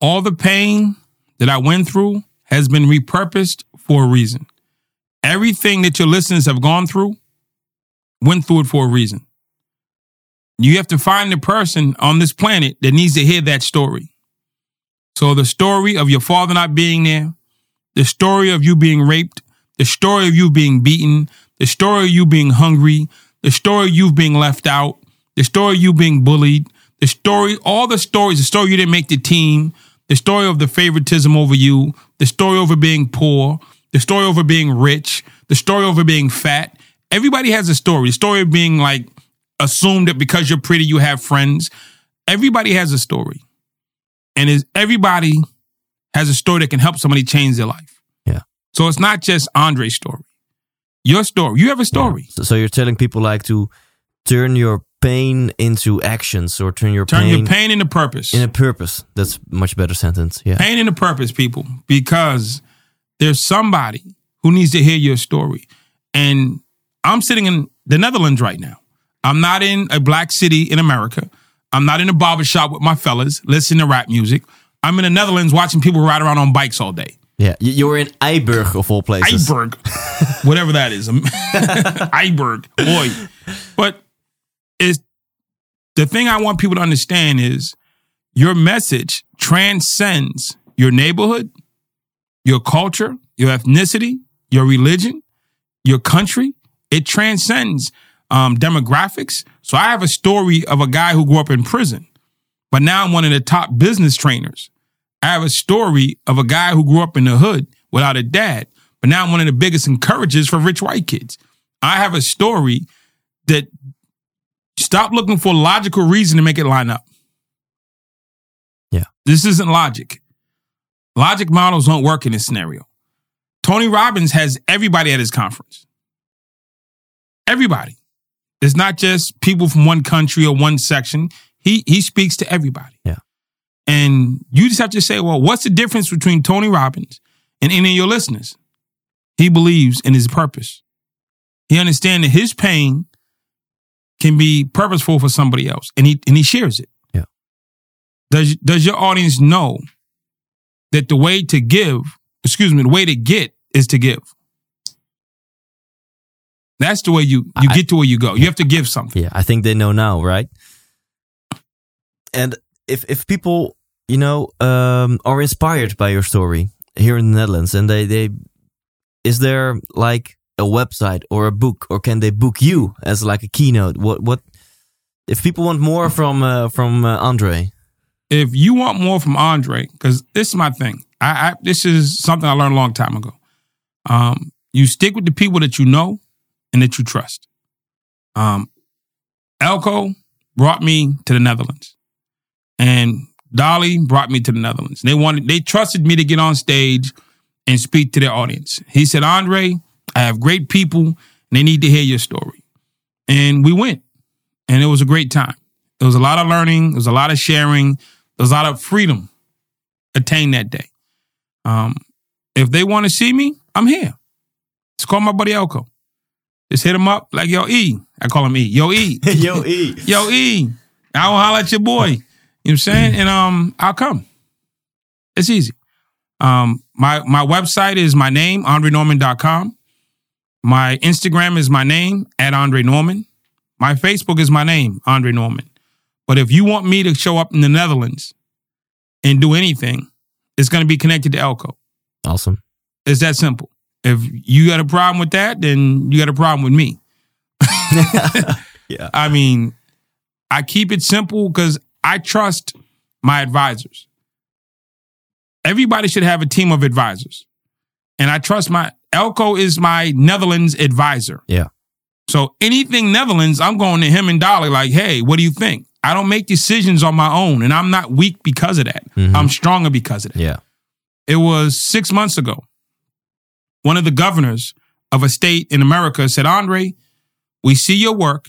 [SPEAKER 4] all the pain that I went through has been repurposed for a reason. Everything that your listeners have gone through went through it for a reason. You have to find the person on this planet that needs to hear that story. So the story of your father not being there, the story of you being raped, the story of you being beaten, the story of you being hungry, the story of you being left out, the story of you being bullied, the story, all the stories, the story you didn't make the team, the story of the favoritism over you, the story over being poor, the story over being rich, the story over being fat. Everybody has a story. The story of being like assumed that because you're pretty, you have friends. Everybody has a story. And is everybody has a story that can help somebody change their life.
[SPEAKER 3] Yeah.
[SPEAKER 4] So it's not just Andre's story. Your story. You have a story.
[SPEAKER 3] So, so you're telling people like to turn your pain into actions or turn your
[SPEAKER 4] Turn
[SPEAKER 3] pain,
[SPEAKER 4] your pain into purpose.
[SPEAKER 3] in a purpose. That's much better sentence. Yeah.
[SPEAKER 4] pain into purpose, people, because there's somebody who needs to hear your story. And I'm sitting in the Netherlands right now. I'm not in a black city in America. I'm not in a barbershop with my fellas listening to rap music. I'm in the Netherlands watching people ride around on bikes all day.
[SPEAKER 3] Yeah. You're in Eiburg of all places.
[SPEAKER 4] Iberg, whatever that is. Iberg, boy. But is the thing I want people to understand is your message transcends your neighborhood, your culture, your ethnicity, your religion, your country. It transcends um, demographics. So I have a story of a guy who grew up in prison, but now I'm one of the top business trainers. I have a story of a guy who grew up in the hood without a dad, but now I'm one of the biggest encouragers for rich white kids. I have a story that stop looking for logical reason to make it line up.
[SPEAKER 3] Yeah.
[SPEAKER 4] This isn't logic. Logic models don't work in this scenario. Tony Robbins has everybody at his conference. Everybody. It's not just people from one country or one section. He he speaks to everybody.
[SPEAKER 3] Yeah.
[SPEAKER 4] And you just have to say, well, what's the difference between Tony Robbins and any of your listeners? He believes in his purpose. He understands that his pain can be purposeful for somebody else, and he and he shares it.
[SPEAKER 3] Yeah.
[SPEAKER 4] Does does your audience know that the way to give, excuse me, the way to get is to give? That's the way you you
[SPEAKER 3] I-
[SPEAKER 4] get to where you go. You have to give something.
[SPEAKER 3] Yeah, I think they know now, right? And if if people, you know, um, are inspired by your story here in the Netherlands, and they they is there like a website or a book, or can they book you as like a keynote? What what if people want more from uh, from uh, Andre?
[SPEAKER 4] if you want more from Andre, because this is my thing. I, I this is something I learned a long time ago. Um, you stick with the people that you know and that you trust. Um, Elko brought me to the Netherlands, and Dolly brought me to the Netherlands. They wanted, they trusted me to get on stage and speak to their audience. He said, Andre, I have great people, and they need to hear your story. And we went, and it was a great time. There was a lot of learning, there was a lot of sharing, there was a lot of freedom attained that day. Um, if they want to see me, I'm here. Just call my buddy Elko. Just hit him up like, yo, E. I call him E. Yo, E.
[SPEAKER 3] Yo, E.
[SPEAKER 4] yo, E. I will holler at your boy. You know what I'm saying? And um, I'll come. It's easy. Um, my my website is my name, AndreNorman.com. My Instagram is my name at Andre Norman. My Facebook is my name, Andre Norman. But if you want me to show up in the Netherlands and do anything, it's going to be connected to Elko.
[SPEAKER 3] Awesome.
[SPEAKER 4] It's that simple. If you got a problem with that, then you got a problem with me.
[SPEAKER 3] Yeah.
[SPEAKER 4] I mean, I keep it simple because I trust my advisors. Everybody should have a team of advisors. And I trust my Elko is my Netherlands advisor.
[SPEAKER 3] Yeah.
[SPEAKER 4] So anything Netherlands, I'm going to him and Dolly like, hey, what do you think? I don't make decisions on my own, and I'm not weak because of that. Mm-hmm. I'm stronger because of that.
[SPEAKER 3] Yeah.
[SPEAKER 4] It was six months ago. One of the governors of a state in America said, Andre, we see your work.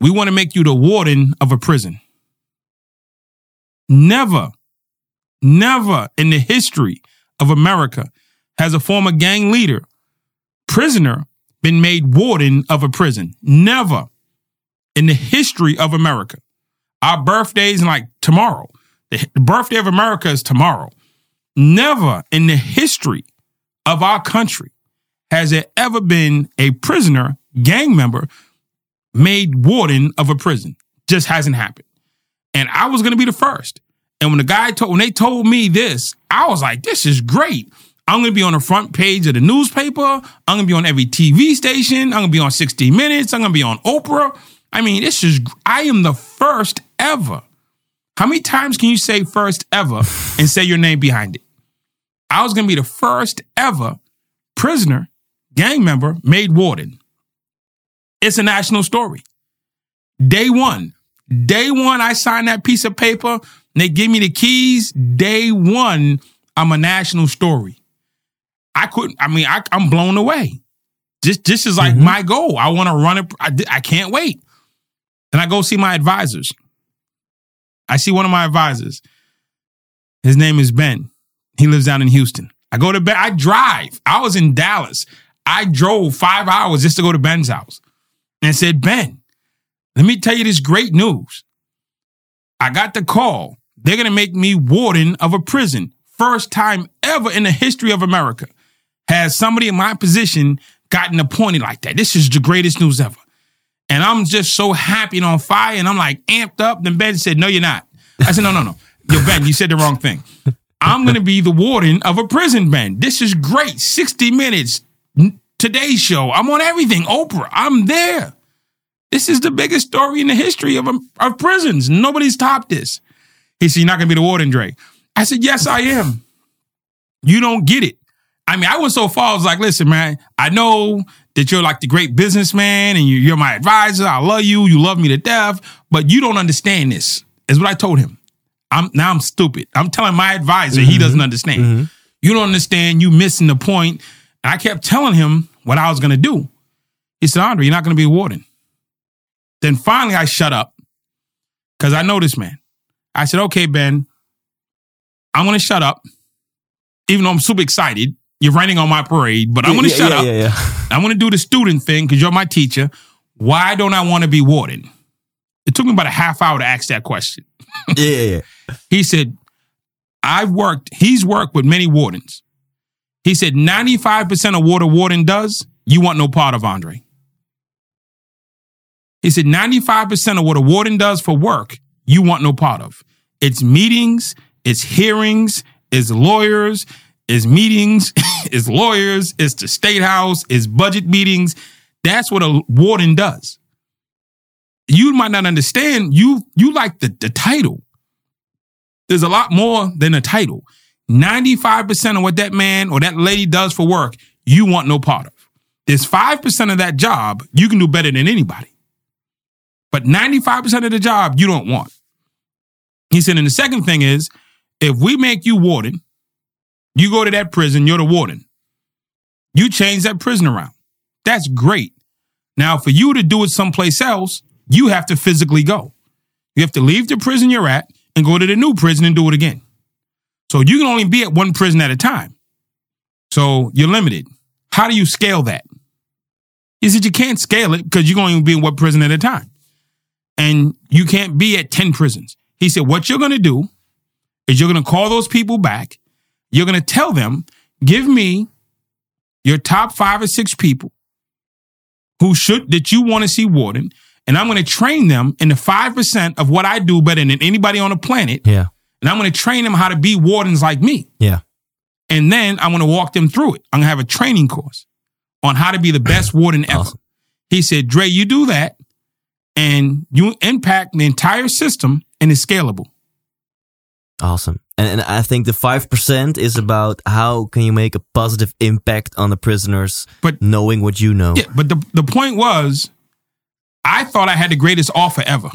[SPEAKER 4] We want to make you the warden of a prison. Never, never in the history of America has a former gang leader, prisoner, been made warden of a prison. Never in the history of America. Our birthday's like tomorrow. The the birthday of America is tomorrow. Never in the history of our country has there ever been a prisoner, gang member, made warden of a prison. Just hasn't happened. And I was gonna be the first. And when the guy told when they told me this, I was like, this is great. I'm gonna be on the front page of the newspaper. I'm gonna be on every TV station. I'm gonna be on 60 Minutes. I'm gonna be on Oprah. I mean, this is I am the first ever. How many times can you say first ever and say your name behind it? I was gonna be the first ever prisoner, gang member, made warden. It's a national story. Day one. Day one, I sign that piece of paper and they give me the keys. Day one, I'm a national story. I couldn't, I mean, I, I'm blown away. This, this is like mm-hmm. my goal. I want to run it. I, I can't wait. Then I go see my advisors. I see one of my advisors. His name is Ben. He lives down in Houston. I go to Ben. I drive. I was in Dallas. I drove five hours just to go to Ben's house and said, Ben, let me tell you this great news. I got the call. They're going to make me warden of a prison. First time ever in the history of America has somebody in my position gotten appointed like that. This is the greatest news ever. And I'm just so happy and on fire. And I'm like amped up. Then Ben said, No, you're not. I said, No, no, no. Yo, Ben, you said the wrong thing. I'm going to be the warden of a prison, Ben. This is great. 60 minutes, today's show. I'm on everything. Oprah, I'm there. This is the biggest story in the history of, um, of prisons. Nobody's topped this. He said, You're not going to be the warden, Dre. I said, Yes, I am. You don't get it. I mean, I went so far, I was like, Listen, man, I know that you're like the great businessman and you- you're my advisor. I love you. You love me to death, but you don't understand this, is what I told him. I'm now I'm stupid. I'm telling my advisor he doesn't understand. You don't understand. You missing the point. And I kept telling him what I was gonna do. He said, Andre, you're not gonna be a warden. Then finally I shut up because I know this man. I said, okay, Ben, I'm gonna shut up. Even though I'm super excited. You're raining on my parade, but I'm gonna
[SPEAKER 3] yeah,
[SPEAKER 4] shut
[SPEAKER 3] yeah,
[SPEAKER 4] up.
[SPEAKER 3] Yeah, yeah.
[SPEAKER 4] I'm gonna do the student thing because you're my teacher. Why don't I want to be warden? It took me about a half hour to ask that question.
[SPEAKER 3] yeah.
[SPEAKER 4] He said, I've worked, he's worked with many wardens. He said, 95% of what a warden does, you want no part of, Andre. He said, 95% of what a warden does for work, you want no part of. It's meetings, it's hearings, it's lawyers, it's meetings, it's lawyers, it's the state house, it's budget meetings. That's what a warden does. You might not understand, you you like the, the title there's a lot more than a title. 95% of what that man or that lady does for work, you want no part of. There's 5% of that job you can do better than anybody. But 95% of the job you don't want. He said, and the second thing is, if we make you warden, you go to that prison, you're the warden. You change that prison around. That's great. Now, for you to do it someplace else, you have to physically go. You have to leave the prison you're at and go to the new prison and do it again. So you can only be at one prison at a time. So you're limited. How do you scale that? He said you can't scale it because you're going to be in one prison at a time. And you can't be at 10 prisons. He said, what you're going to do is you're going to call those people back. You're going to tell them, give me your top five or six people who should, that you want to see warden. And I'm going to train them in the 5% of what I do better than anybody on the planet.
[SPEAKER 3] Yeah.
[SPEAKER 4] And I'm going to train them how to be wardens like me.
[SPEAKER 3] Yeah.
[SPEAKER 4] And then I'm going to walk them through it. I'm going to have a training course on how to be the best warden ever.
[SPEAKER 3] Awesome.
[SPEAKER 4] He said, Dre, you do that and you impact the entire system and it's scalable.
[SPEAKER 3] Awesome. And, and I think the 5% is about how can you make a positive impact on the prisoners,
[SPEAKER 4] But-
[SPEAKER 3] knowing what you know.
[SPEAKER 4] Yeah, but the, the point was, I thought I had the greatest offer ever.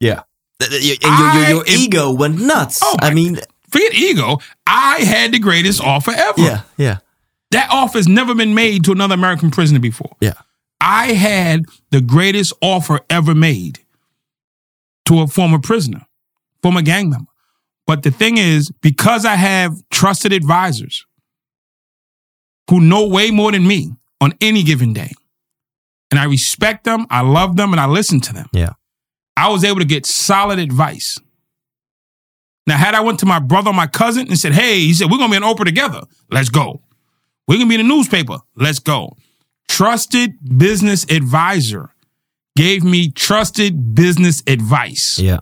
[SPEAKER 3] Yeah. And your, your, your, your
[SPEAKER 4] I am-
[SPEAKER 3] ego went nuts.
[SPEAKER 4] Oh
[SPEAKER 3] I mean,
[SPEAKER 4] Forget ego. I had the greatest offer ever.
[SPEAKER 3] yeah, yeah,
[SPEAKER 4] That offer has never been made to another American prisoner before.
[SPEAKER 3] yeah.
[SPEAKER 4] I had the greatest offer ever made to a former prisoner, former gang member. But the thing is, because I have trusted advisors who know way more than me on any given day, and I respect them, I love them, and I listen to them,
[SPEAKER 3] Yeah.
[SPEAKER 4] I was able to get solid advice. Now, had I went to my brother or my cousin and said, hey, he said, we're going to be in Oprah together. Let's go. We're going to be in the newspaper. Let's go. Trusted business advisor gave me trusted business advice.
[SPEAKER 3] Yeah.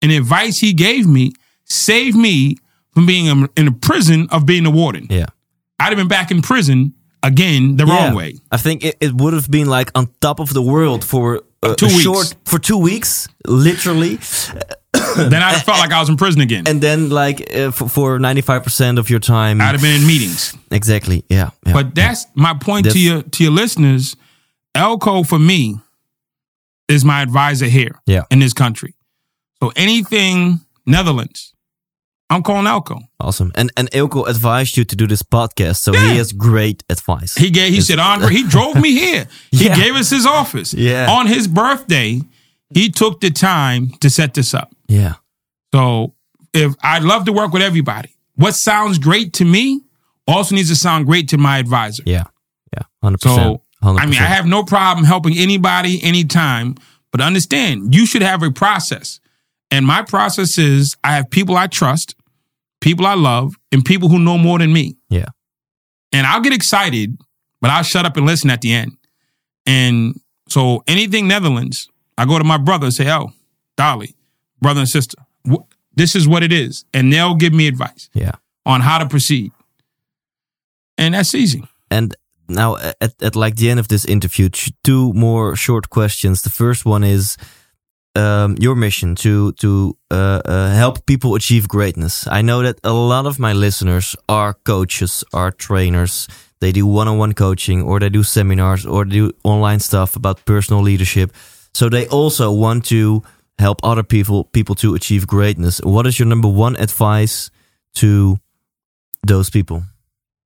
[SPEAKER 4] And the advice he gave me saved me from being in a prison of being a warden.
[SPEAKER 3] Yeah.
[SPEAKER 4] I'd have been back in prison again the wrong way.
[SPEAKER 3] I think it, it would have been like on top of the world for uh,
[SPEAKER 4] Two
[SPEAKER 3] a
[SPEAKER 4] weeks.
[SPEAKER 3] short for two weeks, literally,
[SPEAKER 4] then I'd felt like I was in prison again.
[SPEAKER 3] and then like uh, for, for 95% of your time.
[SPEAKER 4] I'd have been in meetings.
[SPEAKER 3] exactly. Yeah. yeah.
[SPEAKER 4] But that's my point
[SPEAKER 3] That's-
[SPEAKER 4] to your to your listeners. Elko for me is my advisor here
[SPEAKER 3] Yeah.
[SPEAKER 4] in this country. So anything Netherlands, I'm calling Elko.
[SPEAKER 3] awesome. And and Elko advised you to do this podcast, so
[SPEAKER 4] Yeah.
[SPEAKER 3] he has great advice.
[SPEAKER 4] He gave he said, Andre, he drove me here. He
[SPEAKER 3] Yeah.
[SPEAKER 4] gave us his office.
[SPEAKER 3] Yeah.
[SPEAKER 4] On his birthday, he took the time to set this up.
[SPEAKER 3] yeah.
[SPEAKER 4] So if I'd love to work with everybody. What sounds great to me also needs to sound great to my advisor.
[SPEAKER 3] Yeah. Yeah. 100%.
[SPEAKER 4] So,
[SPEAKER 3] 100%.
[SPEAKER 4] I mean, I have no problem helping anybody anytime, but understand you should have a process. And my process is I have people I trust, people I love, and people who know more than me.
[SPEAKER 3] Yeah.
[SPEAKER 4] And I'll get excited, but I'll shut up and listen at the end. And so anything Netherlands, I go to my brother and say, oh, Dolly, brother and sister, wh- this is what it is. And they'll give me advice
[SPEAKER 3] Yeah.
[SPEAKER 4] on how to proceed. And that's easy.
[SPEAKER 3] And now, at, at like the end of this interview, two more short questions. The first one is um, your mission to to uh, uh, help people achieve greatness. I know that a lot of my listeners are coaches, are trainers. They do one-on-one coaching, or they do seminars, or they do online stuff about personal leadership. So they also want to help other people people to achieve greatness. What is your number one advice to those people?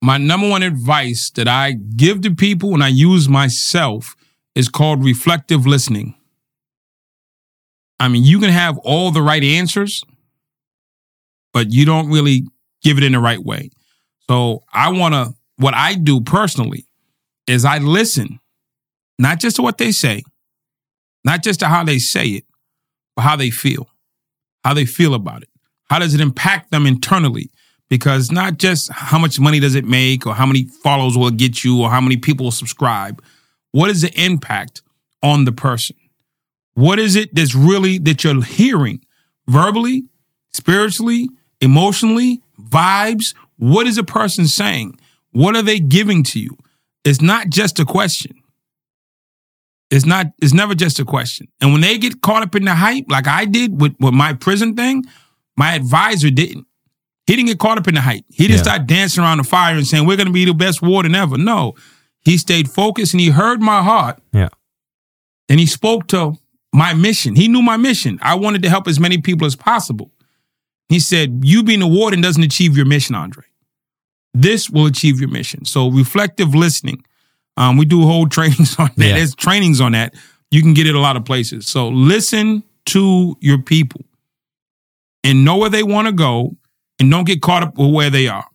[SPEAKER 4] my number one advice that I give to people and I use myself is called reflective listening. I mean, you can have all the right answers, but you don't really give it in the right way. So I want to, what I do personally is I listen, not just to what they say, not just to how they say it, but how they feel, how they feel about it. How does it impact them internally? because not just how much money does it make or how many follows will it get you or how many people will subscribe. What is the impact on the person? What is it that's really that you're hearing verbally spiritually emotionally vibes? What is a person saying? What are they giving to you? It's not just a question it's not it's never just a question and when they get caught up in the hype like i did with, with my prison thing my advisor didn't he didn't get caught up in the hype. He didn't
[SPEAKER 3] Yeah.
[SPEAKER 4] start dancing around the fire and saying, We're going to be the best warden ever. No. he stayed focused and he heard my heart.
[SPEAKER 3] Yeah.
[SPEAKER 4] And he spoke to my mission. He knew my mission. I wanted to help as many people as possible. He said, You being a warden doesn't achieve your mission, Andre. This will achieve your mission. So reflective listening. Um, we do whole trainings on that.
[SPEAKER 3] Yeah.
[SPEAKER 4] There's trainings on that. You can get it a lot of places. So listen to your people and know where they want to go and don't get caught up with where they are.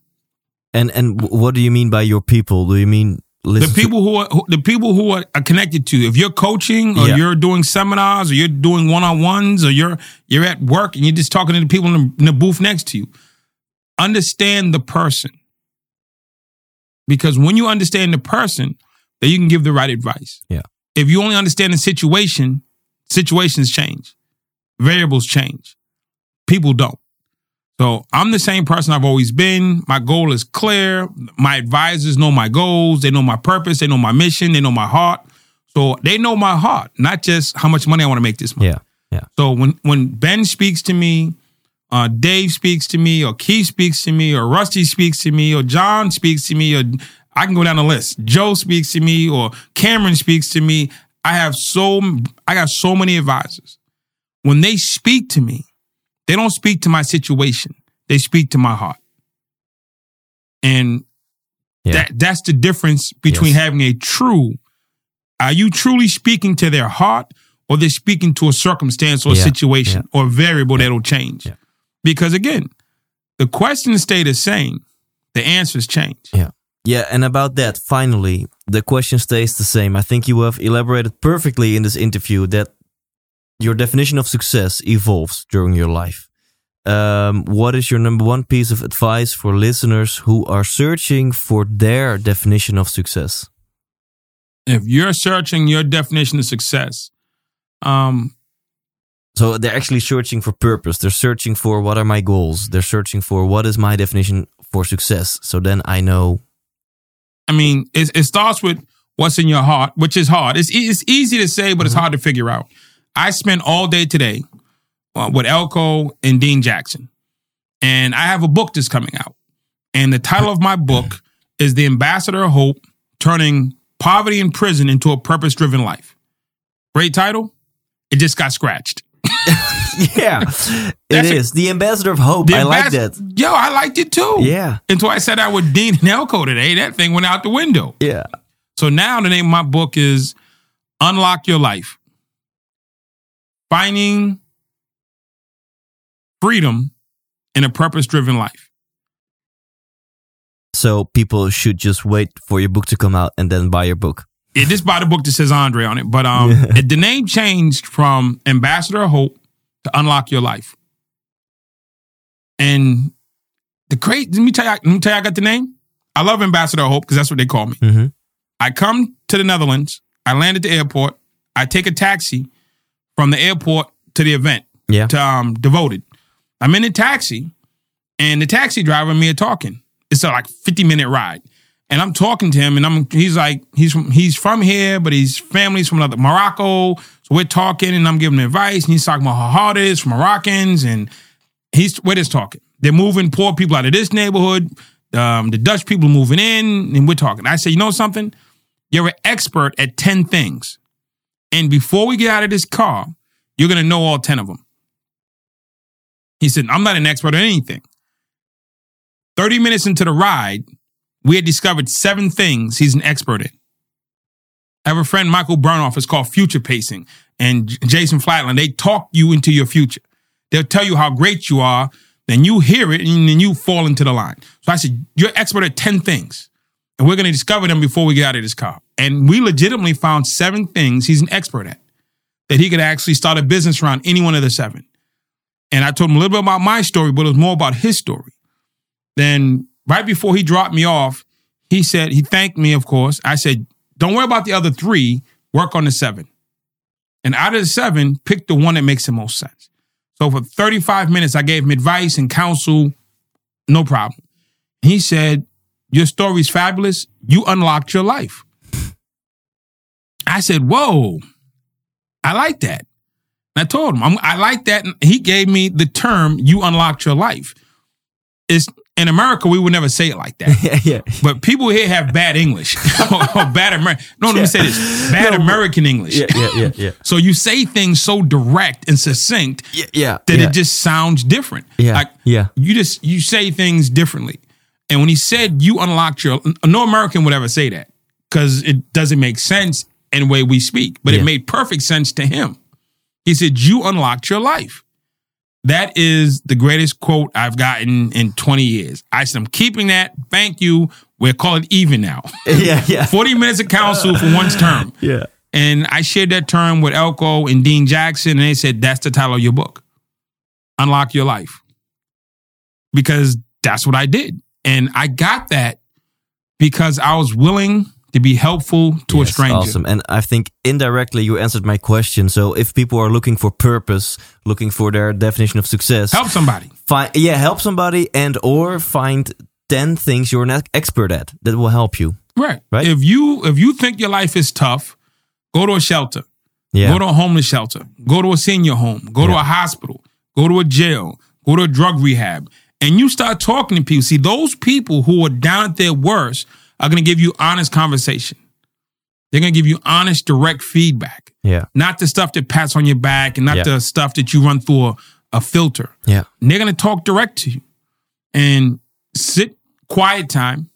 [SPEAKER 3] And and what do you mean by your people? Do you mean listen
[SPEAKER 4] the people who are who, the people who are, are connected to you. If you're coaching or
[SPEAKER 3] Yeah.
[SPEAKER 4] you're doing seminars or you're doing one on ones or you're you're at work and you're just talking to the people in the, in the booth next to you, understand the person. Because when you understand the person, then you can give the right advice.
[SPEAKER 3] Yeah.
[SPEAKER 4] If you only understand the situation, situations change, variables change. People don't. So I'm the same person I've always been. My goal is clear. My advisors know my goals. They know my purpose. They know my mission. They know my heart. So they know my heart, not just how much money I want to make this month.
[SPEAKER 3] Yeah. Yeah.
[SPEAKER 4] So when when Ben speaks to me, uh, Dave speaks to me, or Keith speaks to me, or Rusty speaks to me, or John speaks to me, or I can go down the list. Joe speaks to me, or Cameron speaks to me. I have so I got so many advisors. When they speak to me, they don't speak to my situation. They speak to my heart. And
[SPEAKER 3] Yeah.
[SPEAKER 4] that that's the difference between
[SPEAKER 3] Yes.
[SPEAKER 4] having a true are you truly speaking to their heart or they're speaking to a circumstance or a
[SPEAKER 3] Yeah,
[SPEAKER 4] situation or a variable that'll change?
[SPEAKER 3] Yeah.
[SPEAKER 4] Because again, the questions stay the same, the answers change.
[SPEAKER 3] Yeah. Yeah, and about that, finally, the question stays the same. I think you have elaborated perfectly in this interview that your definition of success evolves during your life. Um, what is your number one piece of advice for listeners who are searching for their definition of success?
[SPEAKER 4] If you're searching your definition of success, um,
[SPEAKER 3] So they're actually searching for purpose. They're searching for what are my goals. They're searching for what is my definition for success. So then I know.
[SPEAKER 4] I mean, it, it starts with what's in your heart, which is hard. It's, it's easy to say, but it's hard to figure out. I spent all day today uh, with Elko and Dean Jackson, and I have a book that's coming out. And the title of my book is The Ambassador of Hope Turning Poverty in Prison into a Purpose Driven Life. Great title. It just got scratched.
[SPEAKER 3] Yeah, it
[SPEAKER 4] That's a-
[SPEAKER 3] is the ambassador of hope. I like
[SPEAKER 4] ambas-
[SPEAKER 3] that.
[SPEAKER 4] Yo, I liked it too.
[SPEAKER 3] Yeah,
[SPEAKER 4] Until I said I would Dean and Elko today, that thing went out the window.
[SPEAKER 3] yeah.
[SPEAKER 4] So now the name of my book is Unlock Your Life. Finding freedom in a purpose driven life.
[SPEAKER 3] So people should just wait for your book to come out and then buy your book.
[SPEAKER 4] Yeah, just buy the book that says Andre on it. But um the name changed from Ambassador of Hope to Unlock Your Life. And the great let me tell you let me tell you I got the name. I love Ambassador of Hope because that's what they call me.
[SPEAKER 3] Mhm.
[SPEAKER 4] I come to the Netherlands. I land at the airport. I take a taxi from the airport to the event
[SPEAKER 3] Yeah.
[SPEAKER 4] to um, Devoted. I'm in the taxi, and the taxi driver and me are talking. It's a like 50 minute ride, and I'm talking to him, and I'm he's like he's from he's from here, but his family's from another Morocco. So we're talking, and I'm giving advice, and he's talking about how hard it is for Moroccans, and he's we're just talking. They're moving poor people out of this neighborhood. Um, the Dutch people moving in, and we're talking. I say, you know something? You're an expert at 10 things. And before we get out of this car, you're going to know all 10 of them. He said, I'm not an expert at anything. 30 minutes into the ride, we had discovered seven things he's an expert in. I have a friend, Michael Bernoff, it's called Future Pacing, and Jason Flatland. They talk you into your future. They'll tell you how great you are, then you hear it, and then you fall into the line. So I said, You're expert at 10 things, and we're going to discover them before we get out of this car. And we legitimately found seven things he's an expert at that he could actually start a business around any one of the seven. And I told him a little bit about my story, but it was more about his story. Then right before he dropped me off, he said, he thanked me, of course. I said, don't worry about the other three, work on the seven. And out of the seven, pick the one that makes the most sense. So for 35 minutes, I gave him advice and counsel, no problem. He said, Your story's fabulous. You unlocked your life. I said, Whoa, I like that. And I told him, I'm, I like that. And he gave me the term, You unlocked your life. It's, In America, we would never say it like that.
[SPEAKER 3] yeah, yeah.
[SPEAKER 4] But people here have bad English or bad American. No, let me say this: bad
[SPEAKER 3] No,
[SPEAKER 4] American English.
[SPEAKER 3] Yeah, yeah, yeah, yeah.
[SPEAKER 4] So you say things so direct and succinct
[SPEAKER 3] Yeah, yeah.
[SPEAKER 4] that
[SPEAKER 3] yeah.
[SPEAKER 4] it just sounds different.
[SPEAKER 3] Yeah,
[SPEAKER 4] Like
[SPEAKER 3] yeah.
[SPEAKER 4] you just you say things differently. And when he said you unlocked your no American would ever say that because it doesn't make sense in the way we speak. But
[SPEAKER 3] Yeah.
[SPEAKER 4] it made perfect sense to him. He said, You unlocked your life. That is the greatest quote I've gotten in 20 years. I said, I'm keeping that. Thank you. We're calling it even now.
[SPEAKER 3] yeah, yeah.
[SPEAKER 4] 40 minutes of counsel for one's term.
[SPEAKER 3] Yeah.
[SPEAKER 4] And I shared that term with Elko and Dean Jackson, and they said, That's the title of your book Unlock Your Life. Because that's what I did. And I got that because I was willing to be helpful to
[SPEAKER 3] Yes,
[SPEAKER 4] a stranger.
[SPEAKER 3] Awesome. And I think indirectly you answered my question. So if people are looking for purpose, looking for their definition of success,
[SPEAKER 4] Help somebody.
[SPEAKER 3] find yeah, help somebody and or find 10 things you're an expert at that will help you.
[SPEAKER 4] Right.
[SPEAKER 3] Right.
[SPEAKER 4] If you if you think your life is tough, go to a shelter.
[SPEAKER 3] Yeah.
[SPEAKER 4] Go to a homeless shelter. Go to a senior home. Go to a hospital. Go to a jail. Go to a drug rehab. And you start talking to people. See, those people who are down at their worst are going to give you honest conversation. They're going to give you honest, direct feedback,
[SPEAKER 3] yeah.
[SPEAKER 4] not the stuff that pats on your back and not
[SPEAKER 3] Yeah.
[SPEAKER 4] the stuff that you run through a, a filter.
[SPEAKER 3] Yeah.
[SPEAKER 4] And they're going to talk direct to you and sit quiet time,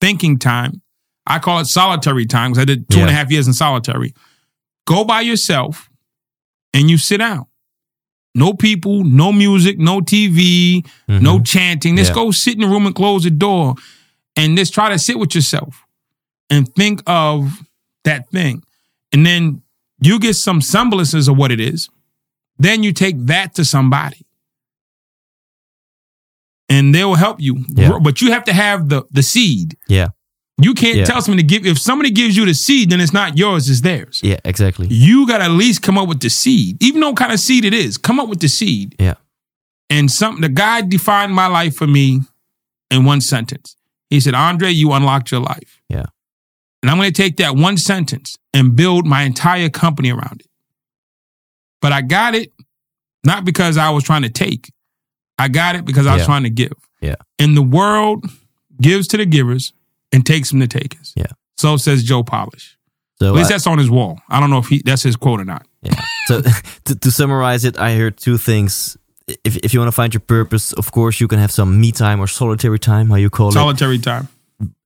[SPEAKER 4] thinking time. I call it solitary time because I did two and a half years in solitary. Go by yourself and you sit down. No people, no music, no TV, no chanting. Just
[SPEAKER 3] Mm-hmm. Yeah.
[SPEAKER 4] go sit in the room and close the door and just try to sit with yourself and think of that thing. And then you get some semblances of what it is. Then you take that to somebody. And they will help you.
[SPEAKER 3] Yeah.
[SPEAKER 4] But you have to have the the seed.
[SPEAKER 3] Yeah.
[SPEAKER 4] You can't
[SPEAKER 3] Yeah.
[SPEAKER 4] tell somebody to give if somebody gives you the seed, then it's not yours, it's theirs.
[SPEAKER 3] Yeah, exactly.
[SPEAKER 4] You gotta at least come up with the seed. Even though what kind of seed it is. Come up with the seed.
[SPEAKER 3] Yeah.
[SPEAKER 4] And something the God defined my life for me in one sentence. He said, Andre, you unlocked your life.
[SPEAKER 3] Yeah.
[SPEAKER 4] And I'm gonna take that one sentence and build my entire company around it. But I got it not because I was trying to take. I got it because I was
[SPEAKER 3] Yeah.
[SPEAKER 4] trying to give.
[SPEAKER 3] Yeah.
[SPEAKER 4] And the world gives to the givers and takes from the takers.
[SPEAKER 3] Yeah.
[SPEAKER 4] So says Joe Polish.
[SPEAKER 3] So
[SPEAKER 4] At least
[SPEAKER 3] I-
[SPEAKER 4] that's on his wall. I don't know if he that's his quote or not.
[SPEAKER 3] Yeah. So to, to summarize it, I heard two things. If, if you want to find your purpose, of course, you can have some me time or solitary time, how you call it.
[SPEAKER 4] Solitary time.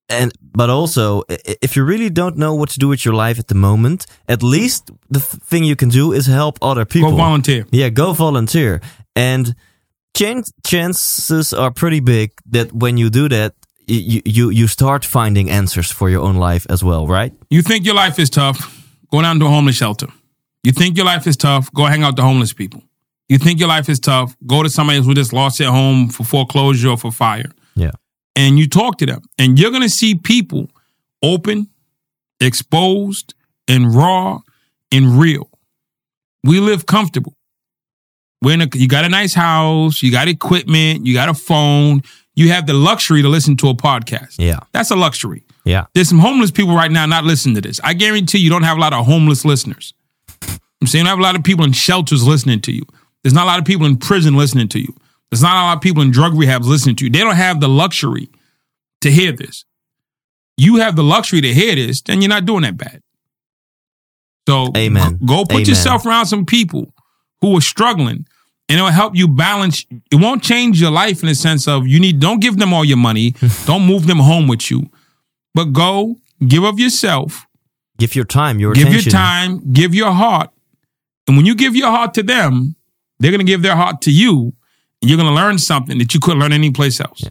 [SPEAKER 3] And but also, if you really don't know what to do with your life at the moment, at least the thing you can do is help other people.
[SPEAKER 4] Go volunteer.
[SPEAKER 3] Yeah, go volunteer. And chan- chances are pretty big that when you do that, you, you you start finding answers for your own life as well, right?
[SPEAKER 4] You think your life is tough, go down to a homeless shelter. You think your life is tough, go hang out with the homeless people. You think your life is tough, go to somebody who just lost their home for foreclosure or for fire.
[SPEAKER 3] Yeah.
[SPEAKER 4] And you talk to them. And you're gonna see people open, exposed, and raw and real. We live comfortable. We're in a, you got a nice house, you got equipment, you got a phone, you have the luxury to listen to a podcast.
[SPEAKER 3] Yeah.
[SPEAKER 4] That's a luxury.
[SPEAKER 3] Yeah.
[SPEAKER 4] There's some homeless people right now not listening to this. I guarantee you don't have a lot of homeless listeners. I'm saying I have a lot of people in shelters listening to you. There's not a lot of people in prison listening to you. There's not a lot of people in drug rehabs listening to you. They don't have the luxury to hear this. You have the luxury to hear this, then you're not doing that bad. So
[SPEAKER 3] Amen.
[SPEAKER 4] go put
[SPEAKER 3] Amen.
[SPEAKER 4] yourself around some people who are struggling and it'll help you balance. It won't change your life in the sense of you need, don't give them all your money. don't move them home with you, but go give of yourself,
[SPEAKER 3] Give your time, your
[SPEAKER 4] give
[SPEAKER 3] attention.
[SPEAKER 4] your time, give your heart. And when you give your heart to them, they're going to give their heart to you. And you're going to learn something that you couldn't learn anyplace else.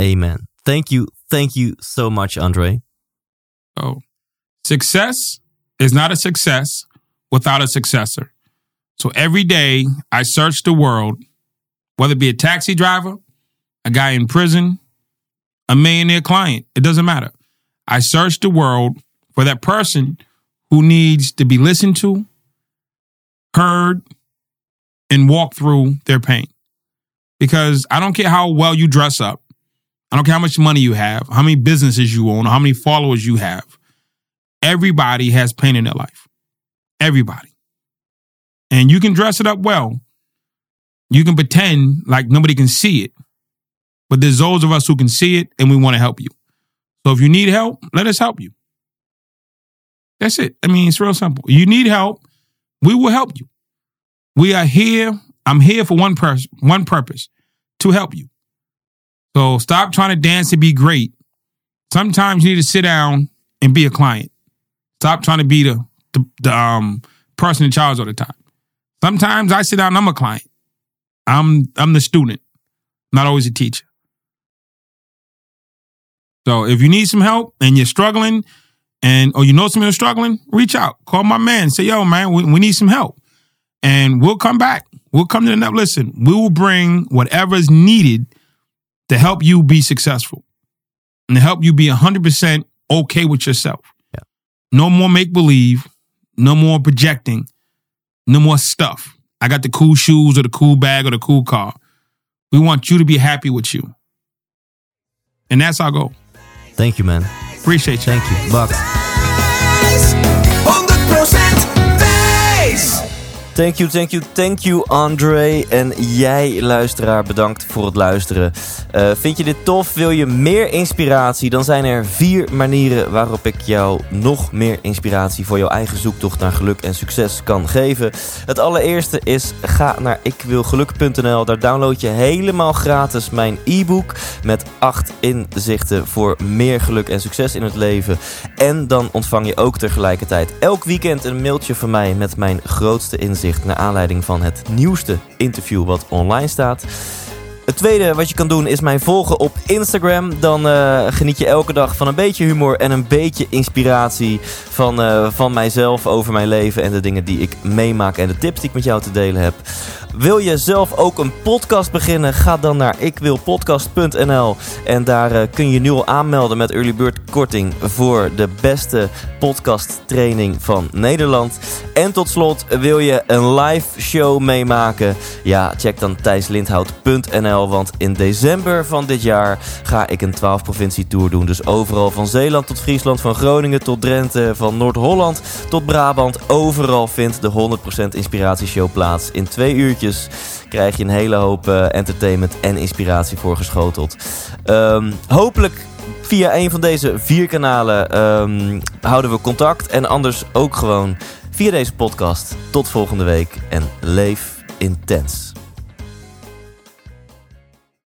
[SPEAKER 3] Amen. Thank you. Thank you so much, Andre.
[SPEAKER 4] So success is not a success without a successor. So every day I search the world, whether it be a taxi driver, a guy in prison, a millionaire client, it doesn't matter. I search the world for that person who needs to be listened to, heard, and walk through their pain. Because I don't care how well you dress up. I don't care how much money you have, how many businesses you own, how many followers you have. Everybody has pain in their life. Everybody. And you can dress it up well. You can pretend like nobody can see it. but there's those of us who can see it and we want to help you. So if you need help, let us help you. That's it. I mean, it's real simple. You need help, we will help you. We are here. I'm here for one purpose, one purpose, to help you. So stop trying to dance to be great. Sometimes you need to sit down and be a client. Stop trying to be the the, the um, person in charge all the time. Sometimes I sit down and I'm a client. I'm I'm the student, not always a teacher. So if you need some help and you're struggling, and or you know someone who's struggling, reach out. Call my man. Say, yo, man, we, we need some help. And we'll come back. We'll come to the net. Listen, we will bring whatever is needed to help you be successful and to help you be 100% okay with yourself.
[SPEAKER 3] Yeah.
[SPEAKER 4] No more make believe, no more projecting, no more stuff. I got the cool shoes or the cool bag or the cool car. We want you to be happy with you. And that's our goal.
[SPEAKER 3] Thank you, man.
[SPEAKER 4] Appreciate you.
[SPEAKER 3] Thank you. Bucks. Thank you, thank you, thank you, Andre. En jij, luisteraar, bedankt voor het luisteren. Eh, vind je dit tof? Wil je meer inspiratie? Dan zijn er vier manieren waarop ik jou nog meer inspiratie voor jouw eigen zoektocht naar geluk en succes kan geven. Het allereerste is ga naar ikwilgeluk.nl. Daar download je helemaal gratis mijn e-book met acht inzichten voor meer geluk en succes in het leven. En dan ontvang je ook tegelijkertijd elk weekend een mailtje van mij met mijn grootste inzichten naar aanleiding van het nieuwste interview wat online staat. Het tweede wat je kan doen is mij volgen op Instagram. Dan eh, geniet je elke dag van een beetje humor en een beetje inspiratie van, eh, van mijzelf over mijn leven en de dingen die ik meemaak en de tips die ik met jou te delen heb. Wil je zelf ook een podcast beginnen? Ga dan naar ikwilpodcast.nl en daar eh, kun je nu al aanmelden met Early Bird korting voor de beste podcast training van Nederland. En tot slot, wil je een live show meemaken? Ja, check dan thijslindhout.nl, want in december van dit jaar ga ik een 12 provincie tour doen. Dus overal van Zeeland tot Friesland, van Groningen tot Drenthe, van Noord-Holland tot Brabant. Overal vindt de 100% inspiratieshow plaats. In twee uurtjes krijg je een hele hoop eh, entertainment en inspiratie voorgeschoteld. Ehm, hopelijk via een van deze vier kanalen ehm, houden we contact. En anders ook gewoon via deze podcast. Tot volgende week en leef intens.